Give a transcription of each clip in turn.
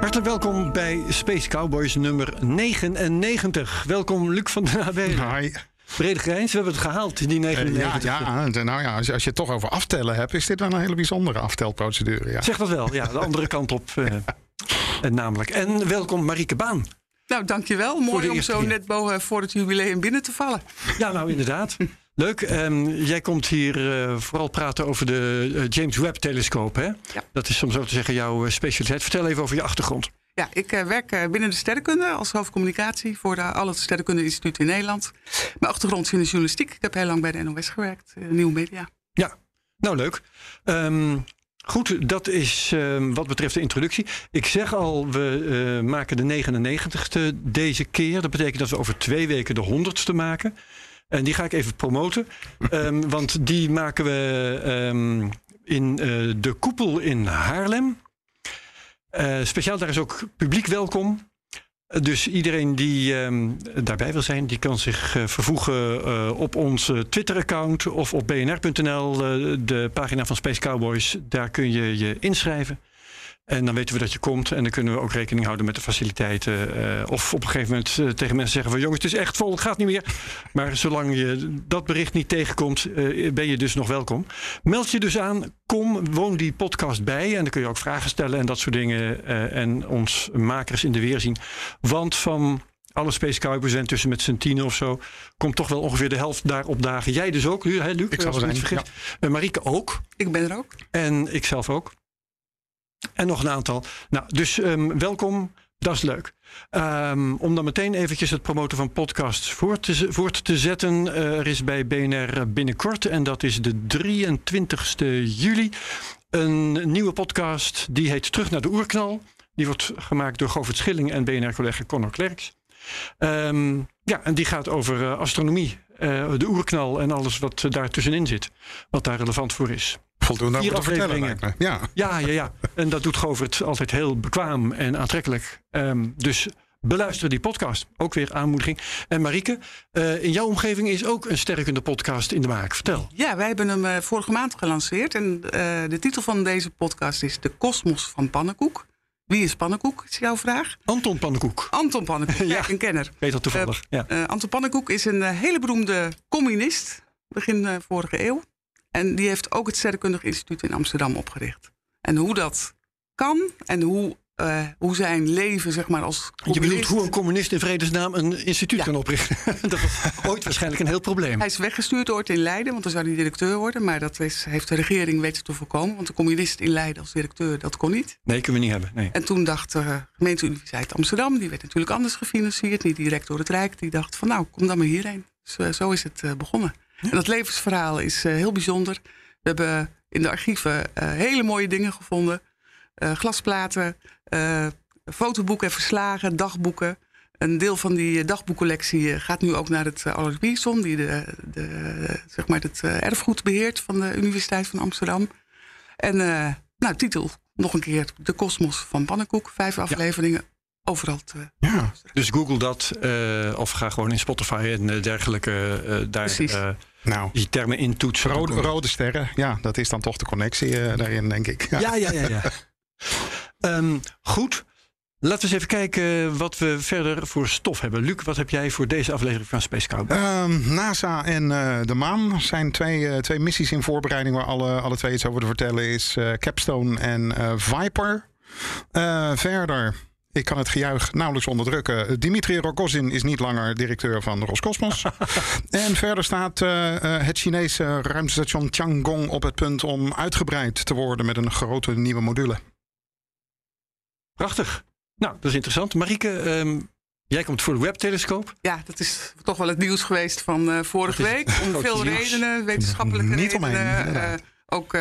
Hartelijk welkom bij Space Cowboys nummer 99. Welkom Luc van den Abelen. Hi. Brede Grijns, we hebben het gehaald, die Eh, 99. ja, ja, nou ja, als je, als je het toch over aftellen hebt, is dit wel een hele bijzondere aftelprocedure. Ja. Zeg dat wel, ja, de andere kant op. eh, eh, namelijk. En welkom Marieke Baan. Nou, dankjewel. Mooi om zo keer. net boven voor het jubileum binnen te vallen. Ja, nou inderdaad. Leuk. Ehm, jij komt hier eh, vooral praten over de eh, James Webb-telescoop. Hè? Ja. Dat is om zo te zeggen jouw eh, specialiteit. Vertel even over je achtergrond. Ja, ik werk binnen de sterrenkunde als hoofdcommunicatie voor de, alle sterrenkunde-instituten in Nederland. Mijn achtergrond is in de journalistiek. Ik heb heel lang bij de NOS gewerkt, Nieuwe Media. Ja, nou leuk. Ehm, goed, dat is ehm, wat betreft de introductie. Ik zeg al, we maken de 99ste deze keer. Dat betekent dat we over twee weken de 100ste maken. En die ga ik even promoten. Ehm, want die maken we ehm, in eh, de koepel in Haarlem. Eh, speciaal daar is ook publiek welkom. Eh, Dus iedereen die ehm, daarbij wil zijn, die kan zich vervoegen op ons Twitter-account of op bnr.nl, de pagina van Space Cowboys. Daar kun je je inschrijven. En dan weten we dat je komt. En dan kunnen we ook rekening houden met de faciliteiten. eh, of op een gegeven moment eh, tegen mensen zeggen van... jongens, het is echt vol, het gaat niet meer. Maar zolang je dat bericht niet tegenkomt... eh, ben je dus nog welkom. Meld je dus aan, kom, woon die podcast bij. En dan kun je ook vragen stellen en dat soort dingen. eh, en ons makers in de weer zien. Want van alle Space Cowboys en tussen met z'n tienen of zo... komt toch wel ongeveer de helft daar opdagen. Jij dus ook, hè, Luc? Ik zal er zijn, vergis. Eh, Marieke ook. Ik ben er ook. En ik zelf ook. En nog een aantal. Nou, dus ehm, welkom. Dat is leuk. Ehm, om dan meteen eventjes het promoten van podcasts voort te, te zetten. eh, er is bij BNR binnenkort, en dat is de 23ste juli, een nieuwe podcast. Die heet Terug naar de Oerknal. Die wordt gemaakt door Govert Schilling en BNR-collega Conor Klerks. Ehm, ja, en die gaat over eh, astronomie, eh, de oerknal en alles wat eh, daar tussenin zit. Wat daar relevant voor is. Voldoende Vier over te vertellen. afleveringen. lijkt me. Ja. Ja, ja, ja. En dat doet Govert altijd heel bekwaam en aantrekkelijk. Ehm, dus beluister die podcast. Ook weer aanmoediging. En Marieke, eh, in jouw omgeving is ook een sterkende podcast in de maak. Vertel. Ja, wij hebben hem eh, vorige maand gelanceerd. En eh, de titel van deze podcast is De Kosmos van Pannenkoek. Wie is Pannenkoek, is jouw vraag. Anton Pannenkoek. Anton Pannenkoek, Ja. kijk, een kenner. Weet dat toevallig. ja. Eh, Anton Pannenkoek is een hele beroemde communist, begin eh, vorige eeuw. En die heeft ook het Sterrenkundig Instituut in Amsterdam opgericht. En hoe dat kan en hoe, eh, hoe zijn leven, zeg maar, als Je communist... bedoelt hoe een communist in vredesnaam een instituut Ja. kan oprichten. dat was ooit waarschijnlijk een heel probleem. Hij is weggestuurd ooit in Leiden, want dan zou hij directeur worden. Maar dat is, heeft de regering weten te voorkomen. Want de communist in Leiden als directeur, dat kon niet. Nee, kunnen we niet hebben. Nee. En toen dacht de gemeente Universiteit Amsterdam, die werd natuurlijk anders gefinancierd, niet direct door het Rijk, die dacht van nou, kom dan maar hierheen. Dus eh, zo is het eh, begonnen. En dat levensverhaal is eh, heel bijzonder. We hebben in de archieven eh, hele mooie dingen gevonden. Eh, glasplaten, fotoboeken en verslagen, dagboeken. Een deel van die dagboekcollectie gaat nu ook naar het uh, Allard Pierson, die de, de, zeg maar het erfgoed beheert van de Universiteit van Amsterdam. En eh, nou, titel nog een keer De Kosmos van Pannenkoek. Vijf afleveringen, overal te Ja. Dus google dat of ga gewoon in Spotify en dergelijke eh, daar Precies. Nou, die termen intoetsen. rode, rode sterren. Ja, dat is dan toch de connectie eh, daarin, denk ik. Ja. Ja, ja, ja. ja. Ehm, goed. Laten we eens even kijken wat we verder voor stof hebben. Luc, wat heb jij voor deze aflevering van Space Cowboy? Ehm, NASA en eh, de maan zijn twee, eh, twee missies in voorbereiding waar alle, alle twee iets over te vertellen is. Capstone en Viper. Verder, ik kan het gejuich nauwelijks onderdrukken. Dimitri Rogozin is niet langer directeur van Roscosmos. en verder staat eh, eh, het Chinese ruimtestation Tiangong op het punt om uitgebreid te worden met een grote nieuwe module. Prachtig. Nou, dat is interessant. Marieke, ehm, jij komt voor de webtelescoop. Ja, dat is toch wel het nieuws geweest van eh, vorige week. Om veel nieuws. redenen, wetenschappelijke Niet redenen. eh, Ook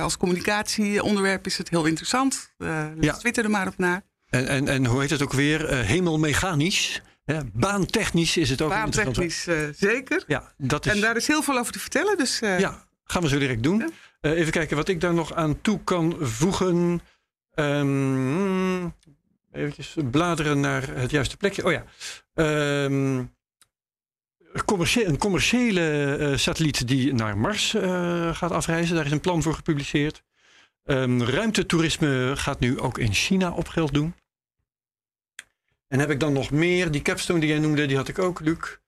als communicatieonderwerp is het heel interessant. Uh, Ja. Twitter er maar op na. En, en, en hoe heet het ook weer? Eh, hemelmechanisch. Ja, baantechnisch is het ook. Baantechnisch eh, zeker. Ja, dat is, En daar is heel veel over te vertellen. Dus eh, ja, gaan we zo direct doen. Ja. Even kijken wat ik daar nog aan toe kan voegen. Ehm eventjes bladeren naar het juiste plekje. Oh ja. Ehm, commercie- een commerciële satelliet die naar Mars gaat afreizen. Daar is een plan voor gepubliceerd. Ehm, ruimtetoerisme gaat nu ook in China op geld doen. En heb ik dan nog meer? Die capstone die jij noemde, die had ik ook, Luc.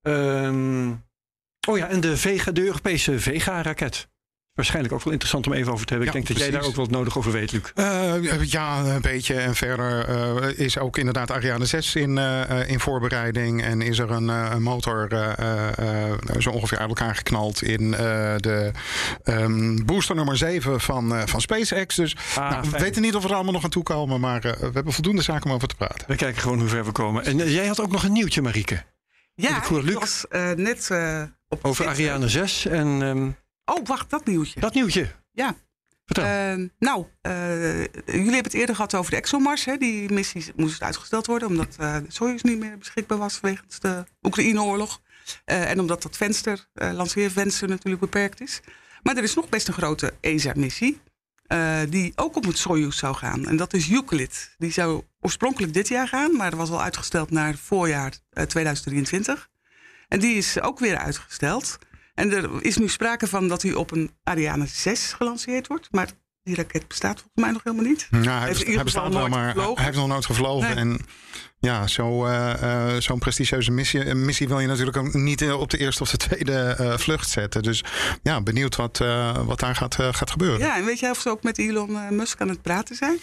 Ehm, oh ja, en de, Vega, de Europese Vega-raket. Waarschijnlijk ook wel interessant om even over te hebben. Ja, ik denk dat jij daar ook wat nodig over weet, Luc. Eh, ja, een beetje. En verder eh, is ook inderdaad Ariane 6 in, eh, in voorbereiding. En is er een, eh, een motor eh, eh, eh, zo ongeveer uit elkaar geknald in eh, de ehm, booster nummer 7 van, eh, van SpaceX. Dus Ah, nou, we weten niet of we er allemaal nog aan toe komen. Maar eh, we hebben voldoende zaken om over te praten. We kijken gewoon hoe ver we komen. En jij had ook nog een nieuwtje, Marieke. ja, ik was eh, net eh, op Over. Ariane 6 en ehm, Oh, wacht, dat nieuwtje. dat nieuwtje. Ja. Vertel. Eh, nou, eh, jullie hebben het eerder gehad over de ExoMars. Hè? Die missie moest uitgesteld worden omdat de Soyuz niet meer beschikbaar was wegens de Oekraïne-oorlog. Eh, en omdat dat venster, lanceervenster natuurlijk beperkt is. Maar er is nog best een grote ESA-missie. die ook op het Soyuz zou gaan. En dat is Euclid. Die zou oorspronkelijk dit jaar gaan, maar dat was al uitgesteld naar voorjaar eh, 2023. En die is ook weer uitgesteld. En er is nu sprake van dat hij op een Ariane 6 gelanceerd wordt. Maar die raket bestaat volgens mij nog helemaal niet. Ja, hij, Heeft hij bestaat wel, maar gevlogen. hij heeft nog nooit gevlogen. Nee. En ja, zo, eh, eh, zo'n prestigieuze missie, een missie wil je natuurlijk ook niet eh, op de eerste of de tweede eh, vlucht zetten. Dus ja, benieuwd wat, eh, wat daar gaat, eh, gaat gebeuren. Ja, en weet jij of ze ook met Elon Musk aan het praten zijn?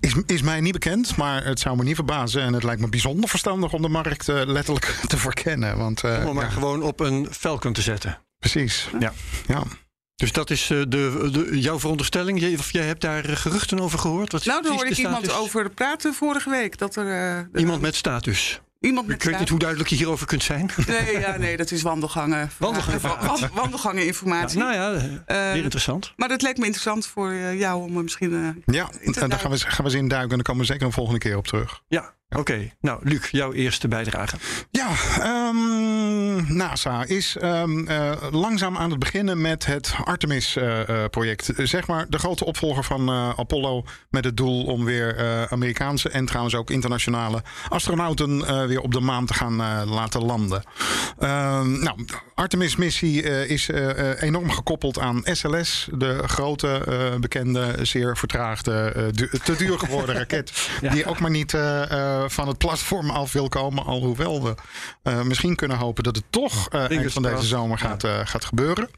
Is, is mij niet bekend, maar het zou me niet verbazen. En het lijkt me bijzonder verstandig om de markt letterlijk te verkennen. Want eh, Om maar ja, gewoon op een Falcon te zetten. precies. Ja. Ja. Dus dat is eh, de, de, jouw veronderstelling. Jij, of jij hebt daar eh, geruchten over gehoord? Wat Nou, daar hoorde ik iemand over praten vorige week. Dat er, eh, Iemand met status. iemand met Ik weet niet hoe duidelijk je hierover kunt zijn. Nee, ja, nee, dat is wandelgangen. Wandelgangen. Wa- wa- wandelgangen Ja, informatie. nou ja, weer interessant. Maar het leek me interessant voor eh, jou om er misschien... eh, Ja, en daar gaan we, gaan we eens in duiken. En daar komen we zeker een volgende keer op terug. Ja, oké. Nou, Luc, jouw eerste bijdrage. Ja, ehm, NASA is ehm, eh, langzaam aan het beginnen met het Artemis-project. zeg maar de grote opvolger van eh, Apollo. Met het doel om weer eh, Amerikaanse en trouwens ook internationale astronauten eh, weer op de maan te gaan eh, laten landen. Ehm, nou, Artemis-missie eh, is eh, eh, enorm gekoppeld aan SLS, de grote, eh, bekende, zeer vertraagde, eh, du- te duur geworden raket. Die ook maar niet eh, van het platform af wil komen. Alhoewel we eh, misschien kunnen hopen dat het toch eh, eind van deze zomer gaat, gaat gebeuren.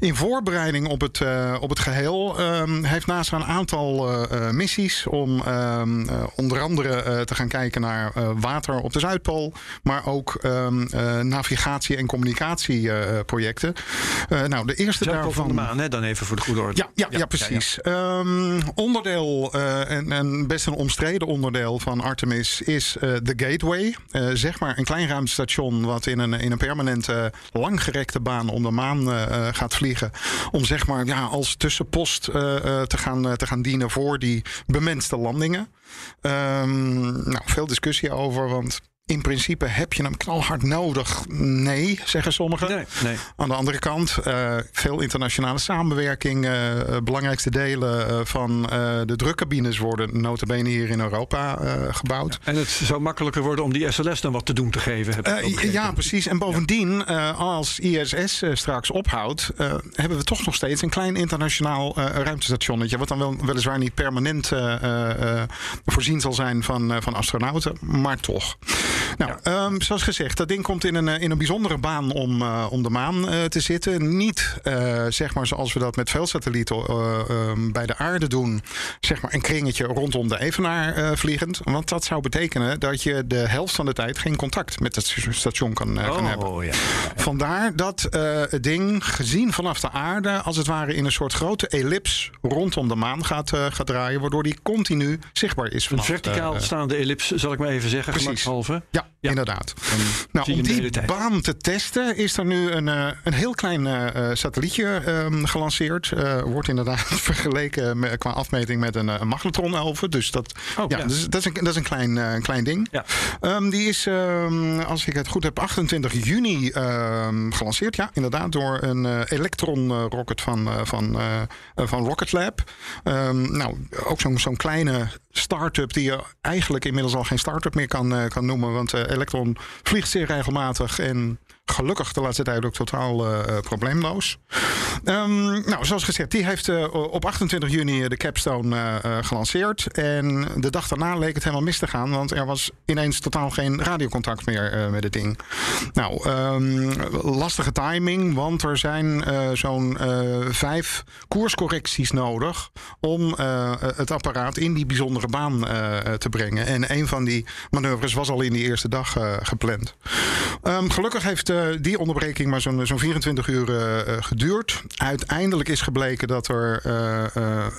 In voorbereiding op het, eh, op het geheel ehm, heeft NASA een aantal eh, eh, missies om ehm, eh, onder andere te gaan kijken naar water op de Zuidpool, maar ook ehm, eh, navigatie- en communicatieprojecten. Nou, de eerste Zuidpool daarvan. van de maan, hè? dan even voor de goede orde. Ja, ja, ja, precies. Onderdeel, en, en best een omstreden onderdeel van Artemis, is de Gateway. Zeg maar een klein ruimtestation wat in een, in een permanente, langgerekte baan om de maan gaat vliegen. Om zeg maar ja, als tussenpost eh, eh, te, gaan, eh, te gaan dienen voor die bemenste landingen. Ehm, nou, veel discussie over, want in principe heb je hem knalhard nodig. Nee, zeggen sommigen. Nee, nee. Aan de andere kant, eh, veel internationale samenwerking. eh, eh, belangrijkste delen van de drukcabines worden notabene hier in Europa gebouwd. En het zou makkelijker worden om die SLS dan wat te doen te geven. Heb ja, precies. En bovendien, als ISS straks ophoudt, hebben we toch nog steeds een klein internationaal ruimtestationnetje. Wat dan wel, weliswaar niet permanent voorzien zal zijn van, van astronauten, maar toch. Nou, ehm, zoals gezegd, dat ding komt in een, eh, in een bijzondere baan om, eh, om de maan eh, te zitten. Niet eh, zeg maar zoals we dat met veel satellieten eh, ehm, bij de aarde doen, zeg maar een kringetje rondom de evenaar eh, vliegend. Want dat zou betekenen dat je de helft van de tijd geen contact met het station kan, kan hebben. Oh, ja. Vandaar dat eh, het ding, gezien vanaf de aarde, als het ware in een soort grote ellips rondom de maan gaat, eh, gaat draaien, waardoor die continu zichtbaar is. Een Vanaf, verticaal eh, staande ellips, zal ik maar even zeggen, Precies. gemakshalve. Ja, Ja. inderdaad. Nou, om die baan te testen is er nu een, eh, een heel klein eh, eh, satellietje ehm, gelanceerd. Wordt inderdaad vergeleken met, qua afmeting met een, een magnetron 11. Dus dat, Oh, ja, ja. Dus dat is een, dat is een klein, een klein ding. Ja. Ehm, die is, ehm, als ik het goed heb, 28 juni gelanceerd. Ja, inderdaad, door een eh, Electron eh, rocket van, van, van Rocket Lab. Nou, ook zo'n zo'n kleine start-up die je eigenlijk inmiddels al geen start-up meer kan, eh, kan noemen. Want eh, Electron vliegt zeer regelmatig en gelukkig de laatste tijd ook totaal eh, probleemloos. Ehm, nou, zoals gezegd, die heeft eh, op 28 juni de capstone eh, gelanceerd. En de dag daarna leek het helemaal mis te gaan, want er was ineens totaal geen radiocontact meer met het ding. Nou, ehm, lastige timing, want er zijn zo'n vijf koerscorrecties nodig om het apparaat in die bijzondere baan te brengen. En een van die manoeuvres was al in die eerste dag gepland. Ehm, gelukkig heeft eh, die onderbreking maar zo'n zo'n 24 uur eh, eh, geduurd. Uiteindelijk is gebleken dat er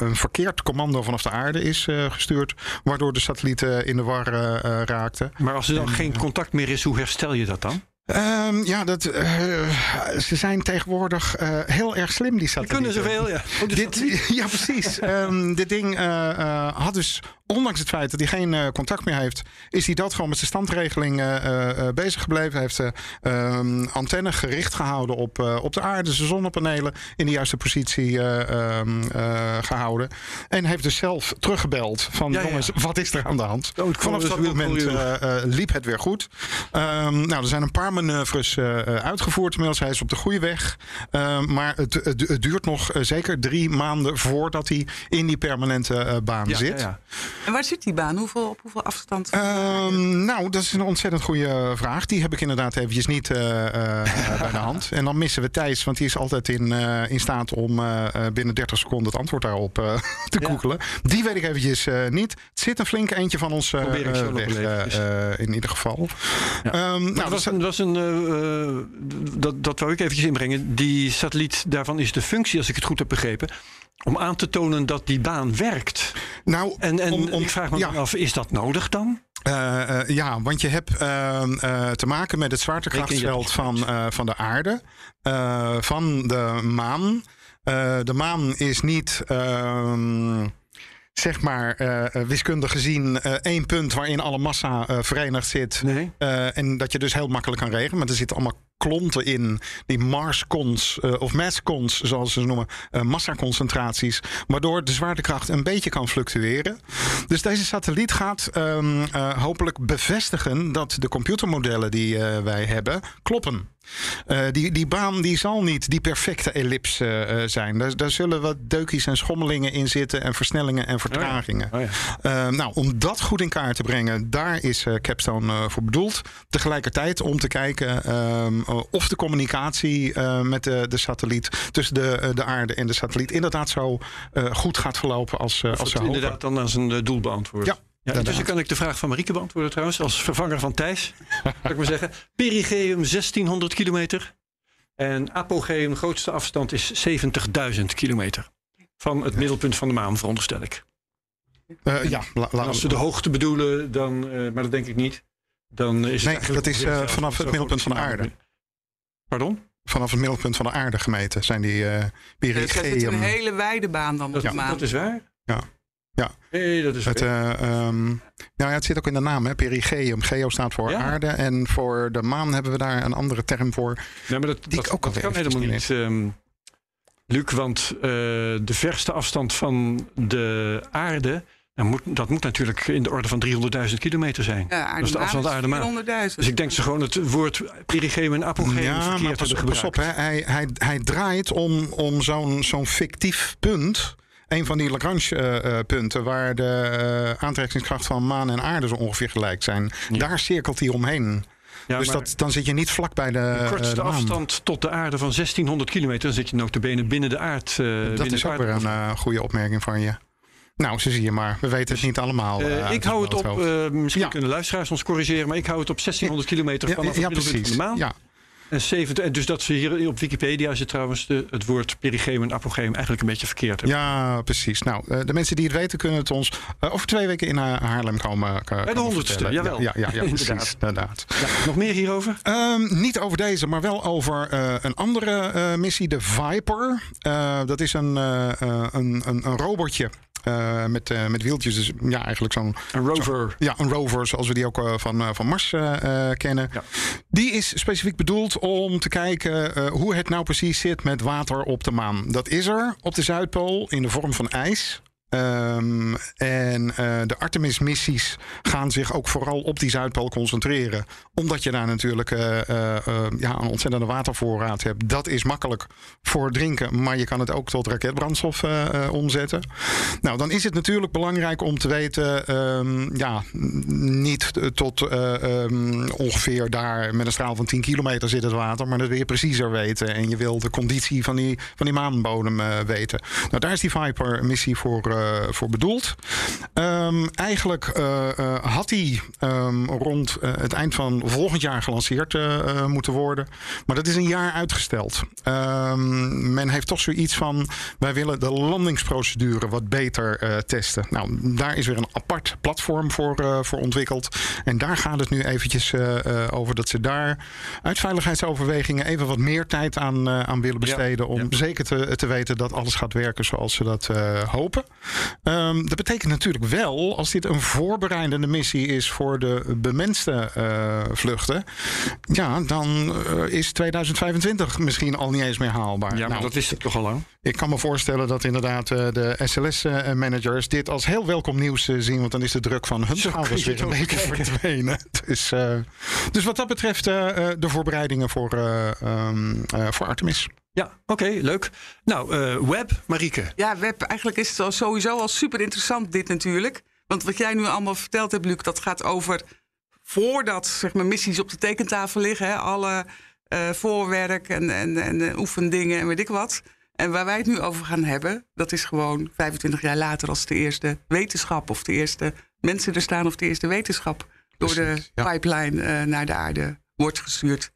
een verkeerd commando vanaf de aarde is gestuurd, waardoor de satelliet eh, in de war eh, eh, raakte. Maar als er dan geen contact meer is, hoe herstel je dat dan? Ehm, ja, dat, eh, ze zijn tegenwoordig eh, heel erg slim, die Die satellieten. kunnen zoveel, ja. Oh, dus Dit, ja, precies. Ehm, dit ding eh, had dus, ondanks het feit dat hij geen contact meer heeft, is hij dat gewoon met zijn standregeling bezig gebleven. Hij heeft de ehm, antenne gericht gehouden op, op de aarde, zijn zonnepanelen in de juiste positie gehouden. En heeft dus zelf teruggebeld van Ja, ja. jongens, wat is er aan de hand? Oh, Vanaf was dat moment liep het weer goed. Nou, er zijn een paar manoeuvres eh, eh, uitgevoerd. Inmiddels hij is op de goede weg. Ehm, maar het, het, het duurt nog eh, zeker drie maanden voordat hij in die permanente eh, baan ja, zit. ja, ja. En waar zit die baan? Hoeveel, op hoeveel afstand? Ehm, nou, dat is een ontzettend goede vraag. Die heb ik inderdaad eventjes niet eh, eh, bij de hand. En dan missen we Thijs, want die is altijd in, eh, in staat om eh, eh, binnen 30 seconden het antwoord daarop eh, te Ja. googelen. Die weet ik eventjes eh, niet. Het zit een flinke eentje van ons eh, Probeer ik zo eh, nog weg, eh, eh, in ieder geval. Ja. Ehm, nou, was dat- was een eh, eh, dat, dat wou ik eventjes inbrengen. Die satelliet, daarvan is de functie, als ik het goed heb begrepen, om aan te tonen dat die baan werkt. nou, En, en om- om- ik vraag me ja. dan af, is dat nodig dan? Eh, ja, want je hebt ehm, eh, te maken met het je van, van de aarde, van de maan. De maan is niet. Zeg maar eh, eh, wiskundig gezien eh, één punt waarin alle massa verenigd zit. Nee. En dat je dus heel makkelijk kan regelen. Maar er zitten allemaal klonten in. Die Marscons of masscons, zoals ze ze noemen. massaconcentraties. Waardoor de zwaartekracht een beetje kan fluctueren. Dus deze satelliet gaat ehm, eh, hopelijk bevestigen dat de computermodellen die wij hebben kloppen. Eh, die, die baan die zal niet die perfecte ellips eh, eh, zijn. Daar, daar zullen wat deukjes en schommelingen in zitten. En versnellingen en vertragingen. Oh ja. Eh, nou, om dat goed in kaart te brengen, daar is Capstone voor bedoeld. Tegelijkertijd om te kijken ehm, eh, of de communicatie met de, de satelliet tussen de, de aarde en de satelliet inderdaad zo goed gaat verlopen als, als ze hopen. inderdaad dan zijn eh, doel beantwoord. Ja, intussen kan ik de vraag van Marieke beantwoorden trouwens, als vervanger van Thijs. Zal ik maar zeggen. Perigeum 1600 kilometer. En apogeum, grootste afstand is 70.000 kilometer. Van het middelpunt van de maan, veronderstel ik. Eh, ja, la- la- En als ze de hoogte bedoelen, dan, eh, maar dat denk ik niet. Dan is het Nee, dat is, eh, vanaf het middelpunt van de aarde. Pardon? vanaf het middelpunt van de aarde gemeten zijn die eh Dus het is een perigeum. hele wijde baan dan op Dat, de maan. dat is waar? Ja. Ja. Nee, dat is Het, eh, ehm, nou ja, het zit ook in de naam, hè? perigeum. Geo staat voor Ja. aarde. En voor de maan hebben we daar een andere term voor. Nee, maar dat, die ik dat, ook dat alweer kan helemaal niet, ehm, Luc. Want eh, de verste afstand van de aarde... moet, dat moet natuurlijk in de orde van 300.000 kilometer zijn. Ja, dat is de afstand aarde-maan. 400.000. Dus ik denk ze gewoon het woord perigeum en apogeum Ja, maar verkeerd pas, hebben pas op, gebruikt. hè. Hij, hij, hij draait om, om zo'n zo'n fictief punt. Een van die Lagrange-punten waar de eh, aantrekkingskracht van maan en aarde zo ongeveer gelijk zijn. Ja. Daar cirkelt hij omheen. Ja, dus dat, dan zit je niet vlak bij de, de eh, kortste de maan. afstand tot de aarde van 1600 kilometer... dan zit je notabene binnen de aard. eh, Dat is ook weer een eh, goede opmerking van je. Nou, zo zie je maar. We weten het niet allemaal. Eh, eh, ik hou het op, eh, misschien Ja. kunnen luisteraars ons corrigeren... maar ik hou het op 1600 kilometer ja, vanaf ja, het middelpunt precies. van de maan. En 70, en dus dat ze hier op Wikipedia zit trouwens de, het woord perigeum en apogeum eigenlijk een beetje verkeerd hebben. Ja, precies. Nou, eh, de mensen die het weten kunnen het ons eh, over twee weken in Ha- Haarlem komen. eh, Bij de honderdste, jawel. Ja, ja, ja, ja, precies. Inderdaad. Ja, nog meer hierover? Ehm, niet over deze, maar wel over eh, een andere eh, missie, de Viper. Eh, dat is een, eh, eh, een, een, een robotje. Eh, met, eh, met wieltjes. Dus ja, eigenlijk zo'n Een rover. ja, een rover, zoals we die ook eh, van, van Mars kennen. Ja. Die is specifiek bedoeld om te kijken hoe het nou precies zit met water op de maan. Dat is er op de Zuidpool in de vorm van ijs. Ehm, en eh, de Artemis-missies gaan zich ook vooral op die Zuidpool concentreren. Omdat je daar natuurlijk eh, eh, ja, een ontzettende watervoorraad hebt. Dat is makkelijk voor drinken, maar je kan het ook tot raketbrandstof omzetten. Nou, dan is het natuurlijk belangrijk om te weten, ehm, ja, niet tot eh, ehm, ongeveer daar met een straal van 10 kilometer zit het water, maar dat wil je preciezer weten. En je wil de conditie van die, van die maanbodem weten. Nou, daar is die Viper-missie voor, voor bedoeld. Ehm, eigenlijk eh, eh, had die ehm, rond eh, het eind van volgend jaar gelanceerd eh, eh, moeten worden. Maar dat is een jaar uitgesteld. Ehm, men heeft toch zoiets van: wij willen de landingsprocedure wat beter eh, testen. Nou, daar is weer een apart platform voor, eh, voor ontwikkeld. En daar gaat het nu eventjes eh, eh, over dat ze daar uit veiligheidsoverwegingen even wat meer tijd aan, eh, aan willen besteden. Om ja. zeker te, te weten dat alles gaat werken zoals ze dat eh, hopen. Ehm, dat betekent natuurlijk wel, als dit een voorbereidende missie is voor de bemenste eh, vluchten, ja, dan eh, is 2025 misschien al niet eens meer haalbaar. Ja, maar Nou, dat wist ik toch al lang. ik kan me voorstellen dat inderdaad eh, de SLS-managers dit als heel welkom nieuws zien, want dan is de druk van hun schouders weer een het beetje verdwenen. Dus, dus wat dat betreft de voorbereidingen voor, eh, ehm, eh, voor Artemis. Ja, oké, leuk. Nou, eh, web, Marieke. Ja, web, eigenlijk is het al sowieso al super interessant dit natuurlijk. Want wat jij nu allemaal verteld hebt, Luc, dat gaat over voordat zeg maar, missies op de tekentafel liggen. Hè, alle eh, voorwerk en, en, en eh, oefendingen en weet ik wat. En waar wij het nu over gaan hebben, dat is gewoon 25 jaar later als de eerste wetenschap of de eerste mensen er staan of de eerste wetenschap door Precies, de ja. pipeline naar de aarde wordt gestuurd.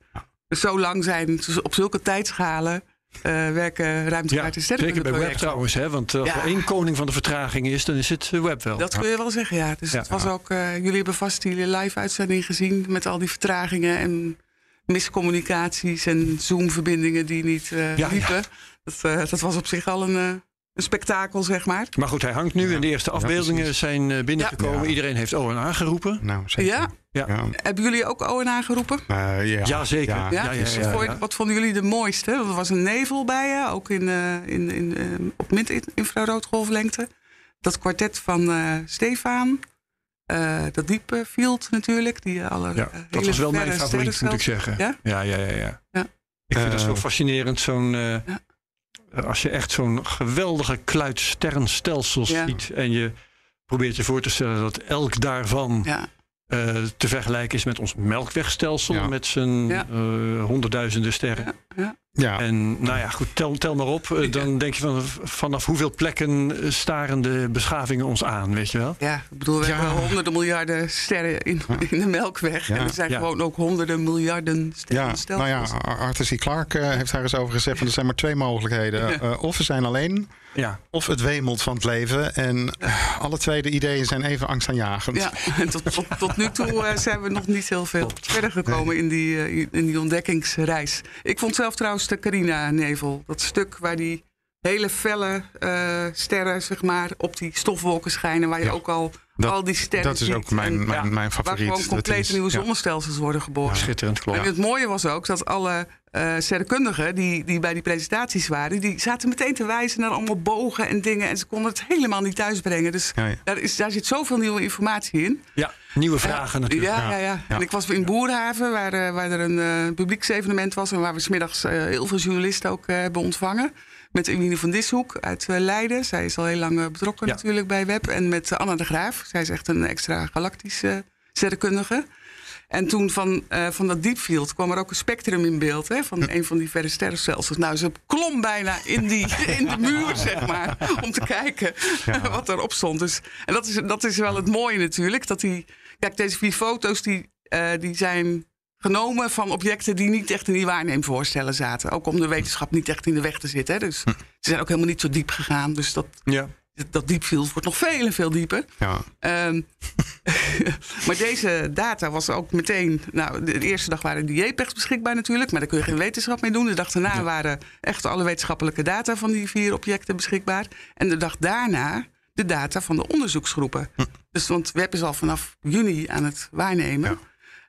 Dus zo lang zijn dus op zulke tijdschalen werken ruimtevaart en zeker bij web trouwens. Hè, want eh, als Ja. er één koning van de vertraging is, dan is het eh, web wel. Dat kun je wel zeggen, ja. Dus Ja. het was ook, eh, jullie hebben vast die live-uitzending gezien met al die vertragingen en miscommunicaties en Zoom-verbindingen die niet eh Ja, liepen. Dat, eh, dat was op zich al een, eh, een spektakel, zeg maar. Maar goed, hij hangt nu en de eerste afbeeldingen zijn eh, binnengekomen. Ja. Iedereen heeft O en A geroepen. Nou, zeker. Ja? Ja. Ja. Hebben jullie ook Owen aangeroepen? Eh, ja. Jazeker. Ja. Ja? ja, ja, ja, wat, vonden jullie de mooiste? Want er was een nevel bij je, ook in, eh, in, in, eh, op mid-infraroodgolflengte. Dat kwartet van eh Stefan. Eh, dat diepe field natuurlijk. Die alle Ja, dat was wel mijn favoriet, moet ik zeggen. Ja? ja, ja, ja. ja. Ja. Ik vind dat zo fascinerend, zo'n... eh, Als je echt zo'n geweldige kluit sterrenstelsels Ja. ziet... en je probeert je voor te stellen dat elk daarvan Ja. eh, te vergelijken is met ons melkwegstelsel... Met zijn eh, honderdduizenden sterren. Ja. En nou ja, goed, tel, tel maar op. Eh, Dan denk je van, vanaf hoeveel plekken staren de beschavingen ons aan, weet je wel? Ja, ik bedoel, we Ja. hebben honderden miljarden sterren in, in de Melkweg. Ja. En er zijn Ja. gewoon ook honderden miljarden sterren. Ja, Stel- nou ja, Ar- Arthur C. Clarke eh, heeft daar eens over gezegd: van er zijn maar twee mogelijkheden. Ja. Eh, of we zijn alleen, Ja, of het wemelt van het leven. En alle twee de ideeën zijn even angstaanjagend. Ja, en tot, tot, tot nu toe zijn we nog niet heel veel verder gekomen in, die, in die ontdekkingsreis. Ik vond zelf trouwens de Carina-nevel. Dat stuk waar die hele felle eh, sterren zeg maar, op die stofwolken schijnen. Waar je Ja, ook al dat- al die sterren Dat is ziet. ook mijn, En mijn, mijn Waar favoriet. gewoon Dat complete nieuwe ja. zonnestelsels worden geboren. schitterend, klopt. En het mooie was ook dat alle eh sterrenkundigen die, die bij die presentaties waren, die zaten meteen te wijzen naar allemaal bogen en dingen. En ze konden het helemaal niet thuisbrengen. Dus Ja, ja. daar, is, daar zit zoveel nieuwe informatie in. Ja, nieuwe vragen natuurlijk. Ja, ja, ja. Ja. En ik was in Boerhaven, waar, eh, waar er een eh, publieksevenement was. En waar we smiddags eh heel veel journalisten ook eh, hebben ontvangen. Met Eline van Dishoek uit eh, Leiden. Zij is al heel lang eh, betrokken Ja. natuurlijk bij Web. En met eh, Anna de Graaf. Zij is echt een extra galactische sterrenkundige. En toen van, eh, van dat deepfield kwam er ook een spectrum in beeld. Hè, van een van die verre sterrenstelsels. Nou, ze klom bijna in, die, in de muur, zeg maar. Om te kijken wat erop stond. Dus, en dat is, dat is wel het mooie natuurlijk. Dat die, kijk, deze vier foto's die, eh, die zijn genomen van objecten die niet echt in die waarneemvoorstellen zaten. Ook om de wetenschap niet echt in de weg te zitten. Hè. Dus ze zijn ook helemaal niet zo diep gegaan. Dus dat, Ja. Dat diepfield wordt nog veel en veel dieper. Ja. Ehm, maar deze data was ook meteen. Nou, de eerste dag waren die JPEGs beschikbaar natuurlijk, maar daar kun je geen wetenschap mee doen. De dag daarna waren echt alle wetenschappelijke data van die vier objecten beschikbaar. En de dag daarna de data van de onderzoeksgroepen. Dus want web is al vanaf juni aan het waarnemen.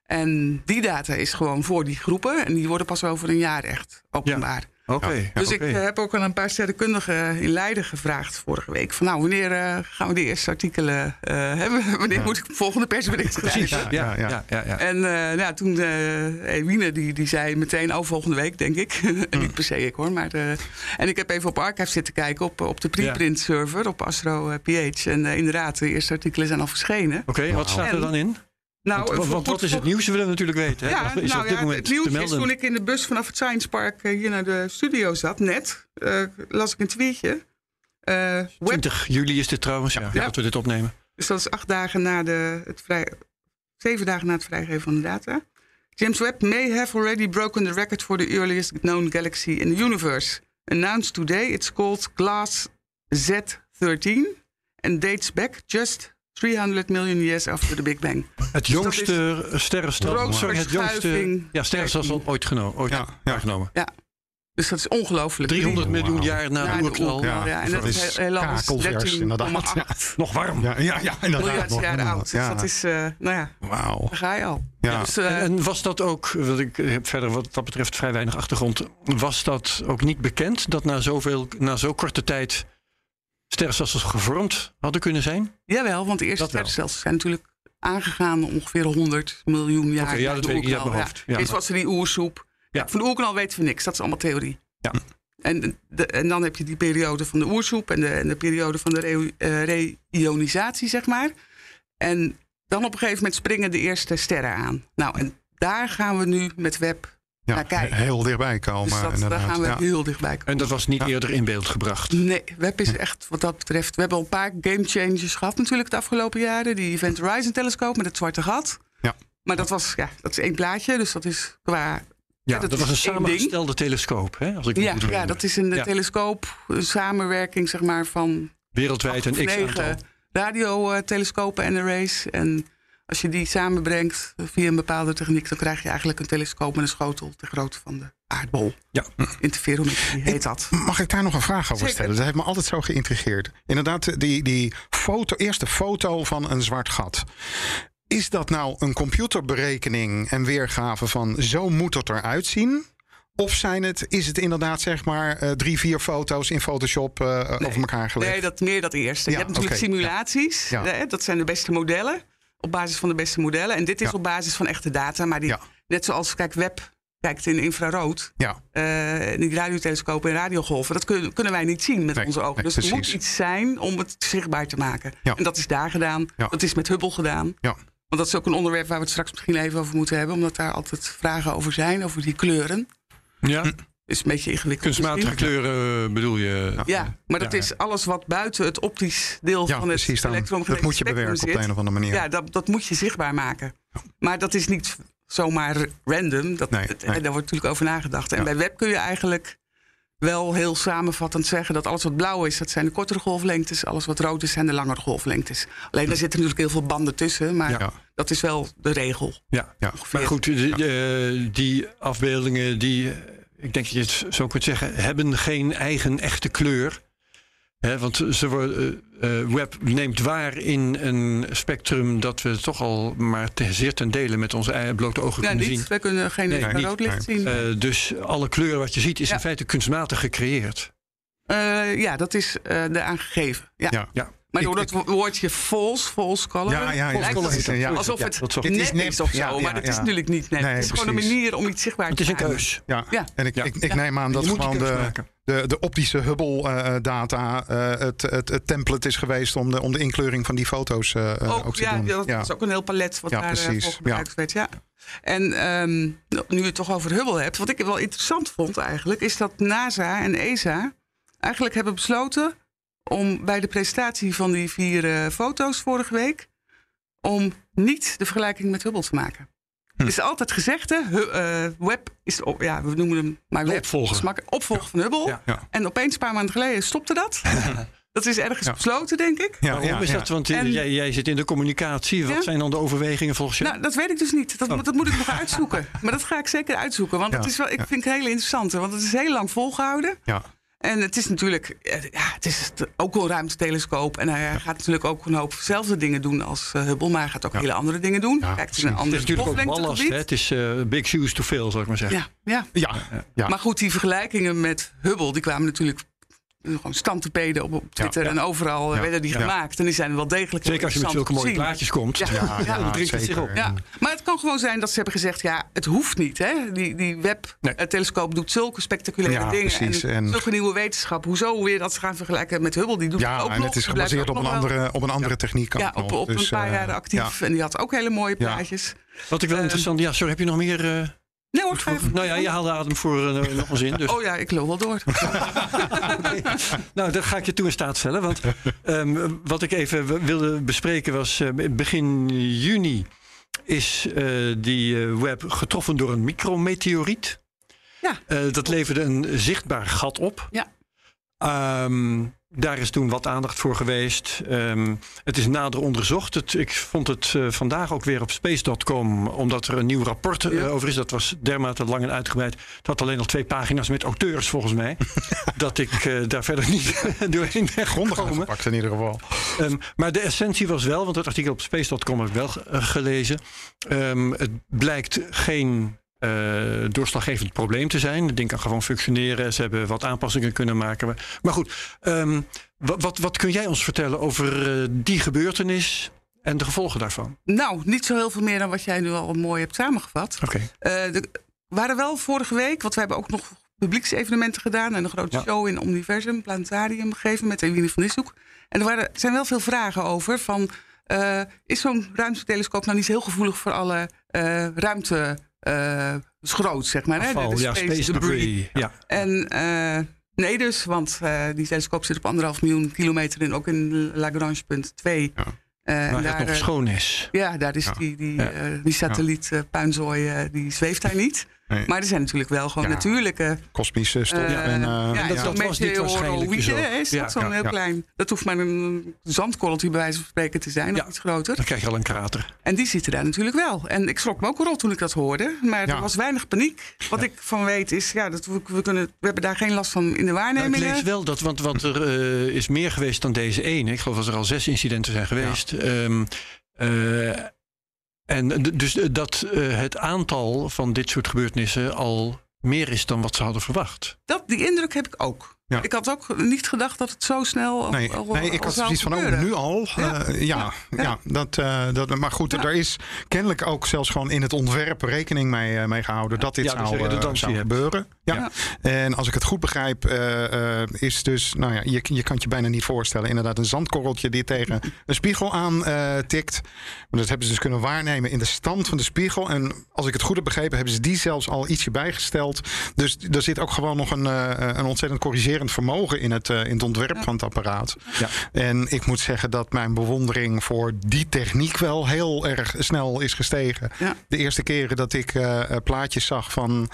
En die data is gewoon voor die groepen. En die worden pas over een jaar echt openbaar. Oké. Dus ik eh, heb ook aan een paar sterrenkundigen in Leiden gevraagd vorige week. Van nou, wanneer eh, gaan we de eerste artikelen eh, hebben? wanneer moet ik het volgende persbericht? Precies. Ja, ja, ja, ja. ja, En eh, nou, toen uh, Ewine, die, die zei meteen, oh, volgende week, denk ik. en niet per se ik hoor. Maar, eh, en ik heb even op Archive zitten kijken op, op de preprint server, op Astro PH. En inderdaad, de eerste artikelen zijn al verschenen. Oké, wat staat er dan in? Nou, Want, want, wat is het nieuws? We willen natuurlijk weten. Hè? Ja, is nou op dit ja, moment het nieuws is toen ik in de bus vanaf het Science Park eh, hier naar de studio zat, net, eh, las ik een tweetje. Eh, web 20 juli is dit trouwens, ja, Ja. dat we dit opnemen. Dus dat is acht dagen na de, het vrij, zeven dagen na het vrijgeven van de data. James Webb may have already broken the record for the earliest known galaxy in the universe. Announced today, it's called Glass Z13 and dates back just 300 million years after the Big Bang. Het jongste sterrenstelsel. Het jongste ja, sterrenstelsel ooit, geno ooit Ja, ja. waargenomen. Dus dat is ongelooflijk. 300 miljoen jaar na Ja, de oerknal. oerknal, ja. En dat is helaas kakelvers, inderdaad. 13,8 Nog warm. Ja, ja, ja, inderdaad. miljard nog jaar oud. Dus Ja. dat is, eh, nou ja, Wauw. daar ga je al. Ja. Dus, eh, En, en was dat ook, want ik heb verder wat dat betreft vrij weinig achtergrond, was dat ook niet bekend dat na, zoveel, na zo korte tijd sterrenstelsels gevormd hadden kunnen zijn? Jawel, want de eerste sterrenstelsels zijn natuurlijk aangegaan ongeveer 100 miljoen jaar Oké, ja, dat weet ik uit mijn hoofd. Ja. Eerst was er die oersoep. Ja. Van de oerknal weten we niks, dat is allemaal theorie. Ja. En, de, en dan heb je die periode van de oersoep en de, en de periode van de re- eh, reionisatie, zeg maar. En dan op een gegeven moment springen de eerste sterren aan. Nou, en daar gaan we nu met Web Ja, naar kijken. heel dichtbij komen. dus dat, daar gaan we Ja. heel dichtbij komen. En dat was niet Ja. eerder in beeld gebracht. Nee, Web is echt wat dat betreft. We hebben al een paar game changers gehad natuurlijk de afgelopen jaren. Die Event Horizon telescoop met het zwarte gat. Ja. Maar dat was, ja, dat is één plaatje. Dus dat is qua. Ja, dat dat, was een samengestelde telescoop. Hè, als ik Ja, ja, dat is een Ja. telescoop, een samenwerking zeg maar van Wereldwijd een x-aantal. negen radiotelescopen en arrays. En als je die samenbrengt via een bepaalde techniek, dan krijg je eigenlijk een telescoop met een schotel de grootte van de aardbol. Ja. Interferometrie heet dat. Mag ik daar nog een vraag over Zeker. stellen? Dat heeft me altijd zo geïntrigeerd. Inderdaad, die, die foto, eerste foto van een zwart gat. Is dat nou een computerberekening en weergave van zo moet het eruit zien? Of zijn het, is het inderdaad zeg maar eh, drie, vier foto's in Photoshop eh, over elkaar gelegd? Nee, dat, meer dat eerste. Ja, je hebt natuurlijk simulaties. ja. Dat zijn de beste modellen. Op basis van de beste modellen. En dit is Ja. op basis van echte data. Maar die, Ja. net zoals, kijk, web kijkt in infrarood. Ja, eh, die radiotelescopen en radiogolven. Dat kun- kunnen wij niet zien met Nee, onze ogen. nee, dus er moet iets zijn om het zichtbaar te maken. Ja. En dat is daar gedaan. Ja. Dat is met Hubble gedaan. ja. Want dat is ook een onderwerp waar we het straks misschien even over moeten hebben. Omdat daar altijd vragen over zijn. Over die kleuren. Ja, Is een beetje ingewikkeld. kunstmatige kleuren eh, bedoel je? Ja, maar dat Ja, is alles wat buiten het optisch deel ja van het. Dan, dat moet je bewerken op de een of andere manier. Ja, dat, dat moet je zichtbaar maken. Maar dat is niet zomaar random. Dat, Nee, het- nee. Daar wordt natuurlijk over nagedacht. En bij web kun je eigenlijk wel heel samenvattend zeggen dat alles wat blauw is, dat zijn de kortere golflengtes. Alles wat rood is, zijn de langere golflengtes. Alleen daar zitten natuurlijk heel veel banden tussen. Maar Ja. dat is wel de regel. Ja. Ja. ongeveer. Maar goed, die, die, afbeeldingen, die, eh, ik denk dat je het zo kunt zeggen, hebben geen eigen echte kleur. Hè, want ze worden, eh, eh, web neemt waar in een spectrum dat we toch al maar te, zeer ten dele met onze blote ogen Ja, kunnen niet. zien. Wij kunnen geen Nee, rood licht zien. Eh, dus alle kleur wat je ziet is Ja. in feite kunstmatig gecreëerd. Eh, ja, dat is eh de aangegeven. Ja. Ja. Maar door dat woordje false, false color, Ja, ja, ja. het alsof het dat net Het is is, nep. of zo. Ja, ja, maar dat is natuurlijk niet net. Nee, het is gewoon een manier om iets zichtbaar Het te is een maken. keus. Ja. Ja. en ik, Ja. ik, ik Ja. neem aan dat gewoon de, maken. de, de optische Hubble-data het, het, het template is geweest om de, om de inkleuring van die foto's eh, eh, ook, Ook, te ja, doen. ja, dat is ook een heel palet wat Ja, daar eh, precies. voor gebruikt Ja. werd. Ja. En ehm, nu je het toch over Hubble hebt, wat ik wel interessant vond eigenlijk, is dat NASA en ESA eigenlijk hebben besloten om bij de presentatie van die vier eh, foto's vorige week, om niet de vergelijking met Hubble te maken. Het is altijd gezegd, hè? Eh, Web is, de ja, we noemen hem maar Web. opvolger. Opvolger van Hubble. Ja. Ja. En opeens, een paar maanden geleden, stopte dat. dat is ergens Ja. besloten, denk ik. Ja, Waarom ja, is ja. dat? Want En- jij, jij zit in de communicatie. Wat Ja. zijn dan de overwegingen volgens jou? Nou, dat weet ik dus niet. Dat, moet- dat moet ik nog uitzoeken. Maar dat ga ik zeker uitzoeken. Want Ja, het is wel, ik ja. vind het heel interessant. Want het is heel lang volgehouden. Ja. En het is natuurlijk, eh, ja, het is ook wel een ruimtetelescoop. En hij gaat natuurlijk ook een hoop dezelfde dingen doen als eh, Hubble. Maar hij gaat ook hele andere dingen doen. Ja, Kijkt het is natuurlijk ook ballast. Hè? Het is eh, big shoes to fill, zal ik maar zeggen. Ja, ja. Ja. Maar goed, die vergelijkingen met Hubble, die kwamen natuurlijk gewoon standtepeden op, op Twitter Ja, en overal eh, Ja, werden die ja. gemaakt. En die zijn wel degelijk Zeker als je met zulke mooie plaatjes komt. Ja. Ja, het zich op. Ja, maar het kan gewoon zijn dat ze hebben gezegd: ja, het hoeft niet. Hè? Die, die Nee. Webb-telescoop doet zulke spectaculaire Ja, dingen. precies. En, En- zulke nieuwe wetenschap. Hoezo weer dat ze gaan vergelijken met Hubble? Die doet het Ja, ook en nog. het is gebaseerd op een, andere, op een andere techniek. Ja, op, op Dus, een paar eh, jaren actief. En die had ook hele mooie Ja. plaatjes. Wat ik wel Eh, interessant... Ja, sorry, heb je nog meer... Nee hoor, nou ja, je haalde adem voor eh, nog een zin. Dus. Oh ja, ik lul wel door. Nou, dat ga ik je toe in staat stellen. Want ehm, wat ik even wilde bespreken was... eh, begin juni is eh, die web getroffen door een micrometeoriet. Ja. Eh, dat leverde een zichtbaar gat op. Ja. Ehm, daar is toen wat aandacht voor geweest. Ehm, het is nader onderzocht. Het, ik vond het eh, vandaag ook weer op space.com, omdat er een nieuw rapport eh, Ja. over is. Dat was dermate lang en uitgebreid. Het had alleen nog twee pagina's met auteurs, volgens mij. dat ik eh, daar verder niet doorheen ben gekomen. aangepakt in ieder geval. Ehm, maar de essentie was wel, want het artikel op space.com heb ik wel gelezen. Ehm, het blijkt geen eh, doorslaggevend probleem te zijn. Het ding kan gewoon functioneren. Ze hebben wat aanpassingen kunnen maken. Maar, goed, ehm, wat, wat, wat kun jij ons vertellen over eh, die gebeurtenis en de gevolgen daarvan? nou, niet zo heel veel meer dan wat jij nu al mooi hebt samengevat. Oké. Eh, er waren wel vorige week, want we hebben ook nog publieksevenementen gedaan en een grote Ja. show in Omniversum, Planetarium gegeven met Eline van Nishoek. En er waren, zijn wel veel vragen over van, eh, is zo'n ruimtetelescoop nou niet heel gevoelig voor alle eh ruimte eh, schroot, zeg maar. hè? De- de ja, space debris. Ja. En eh, nee dus, want eh, die telescoop zit op anderhalf miljoen kilometer in, ook in Lagrange punt 2. Ja. Eh, en Waar daar, het nog schoon is. ja, daar is Ja. die, die, Ja. die satelliet puinzooi, die zweeft daar niet. Nee. Maar er zijn natuurlijk wel gewoon Ja. natuurlijke... Kosmische stof. eh, en, eh, ja, dat- zo'n dat was niet waarschijnlijk zo. Is Ja, dat zo'n ja, heel ja. klein... Dat hoeft maar een zandkorreltje bij wijze van spreken te zijn, Ja. of iets groter. Dan krijg je al een krater. En die zitten daar natuurlijk wel. En ik schrok me ook rot toen ik dat hoorde. Maar Ja. er was weinig paniek. Wat ik van weet is, ja, dat we, we, kunnen, we hebben daar geen last van in de Nou, ik lees wel dat, want, want er eh, is meer geweest dan deze ene. Ik geloof dat er al zes incidenten zijn geweest. Ehm, eh, en dus dat eh, het aantal van dit soort gebeurtenissen al meer is dan wat ze hadden verwacht. Dat, die indruk heb ik ook. Ja. Ik had ook niet gedacht dat het zo snel Nee, al- nee, ik had zoiets van, oh, nu al? Ja. Eh, ja, ja. Ja. dat, eh, dat, maar goed, er is kennelijk ook zelfs gewoon in het ontwerp rekening mee, eh, mee gehouden dat dit dus zou, zou gebeuren. Ja. En als ik het goed begrijp, is dus, nou ja, je, je kan het je bijna niet voorstellen. Inderdaad, een zandkorreltje die tegen een spiegel aan tikt. Maar dat hebben ze dus kunnen waarnemen in de stand van de spiegel. En als ik het goed heb begrepen, hebben ze die zelfs al ietsje bijgesteld. Dus er zit ook gewoon nog een, een ontzettend corrigerend vermogen in het, eh, in het ontwerp van het apparaat. Ja. En ik moet zeggen dat mijn bewondering voor die techniek wel heel erg snel is gestegen. Ja. De eerste keren dat ik eh, eh, plaatjes zag van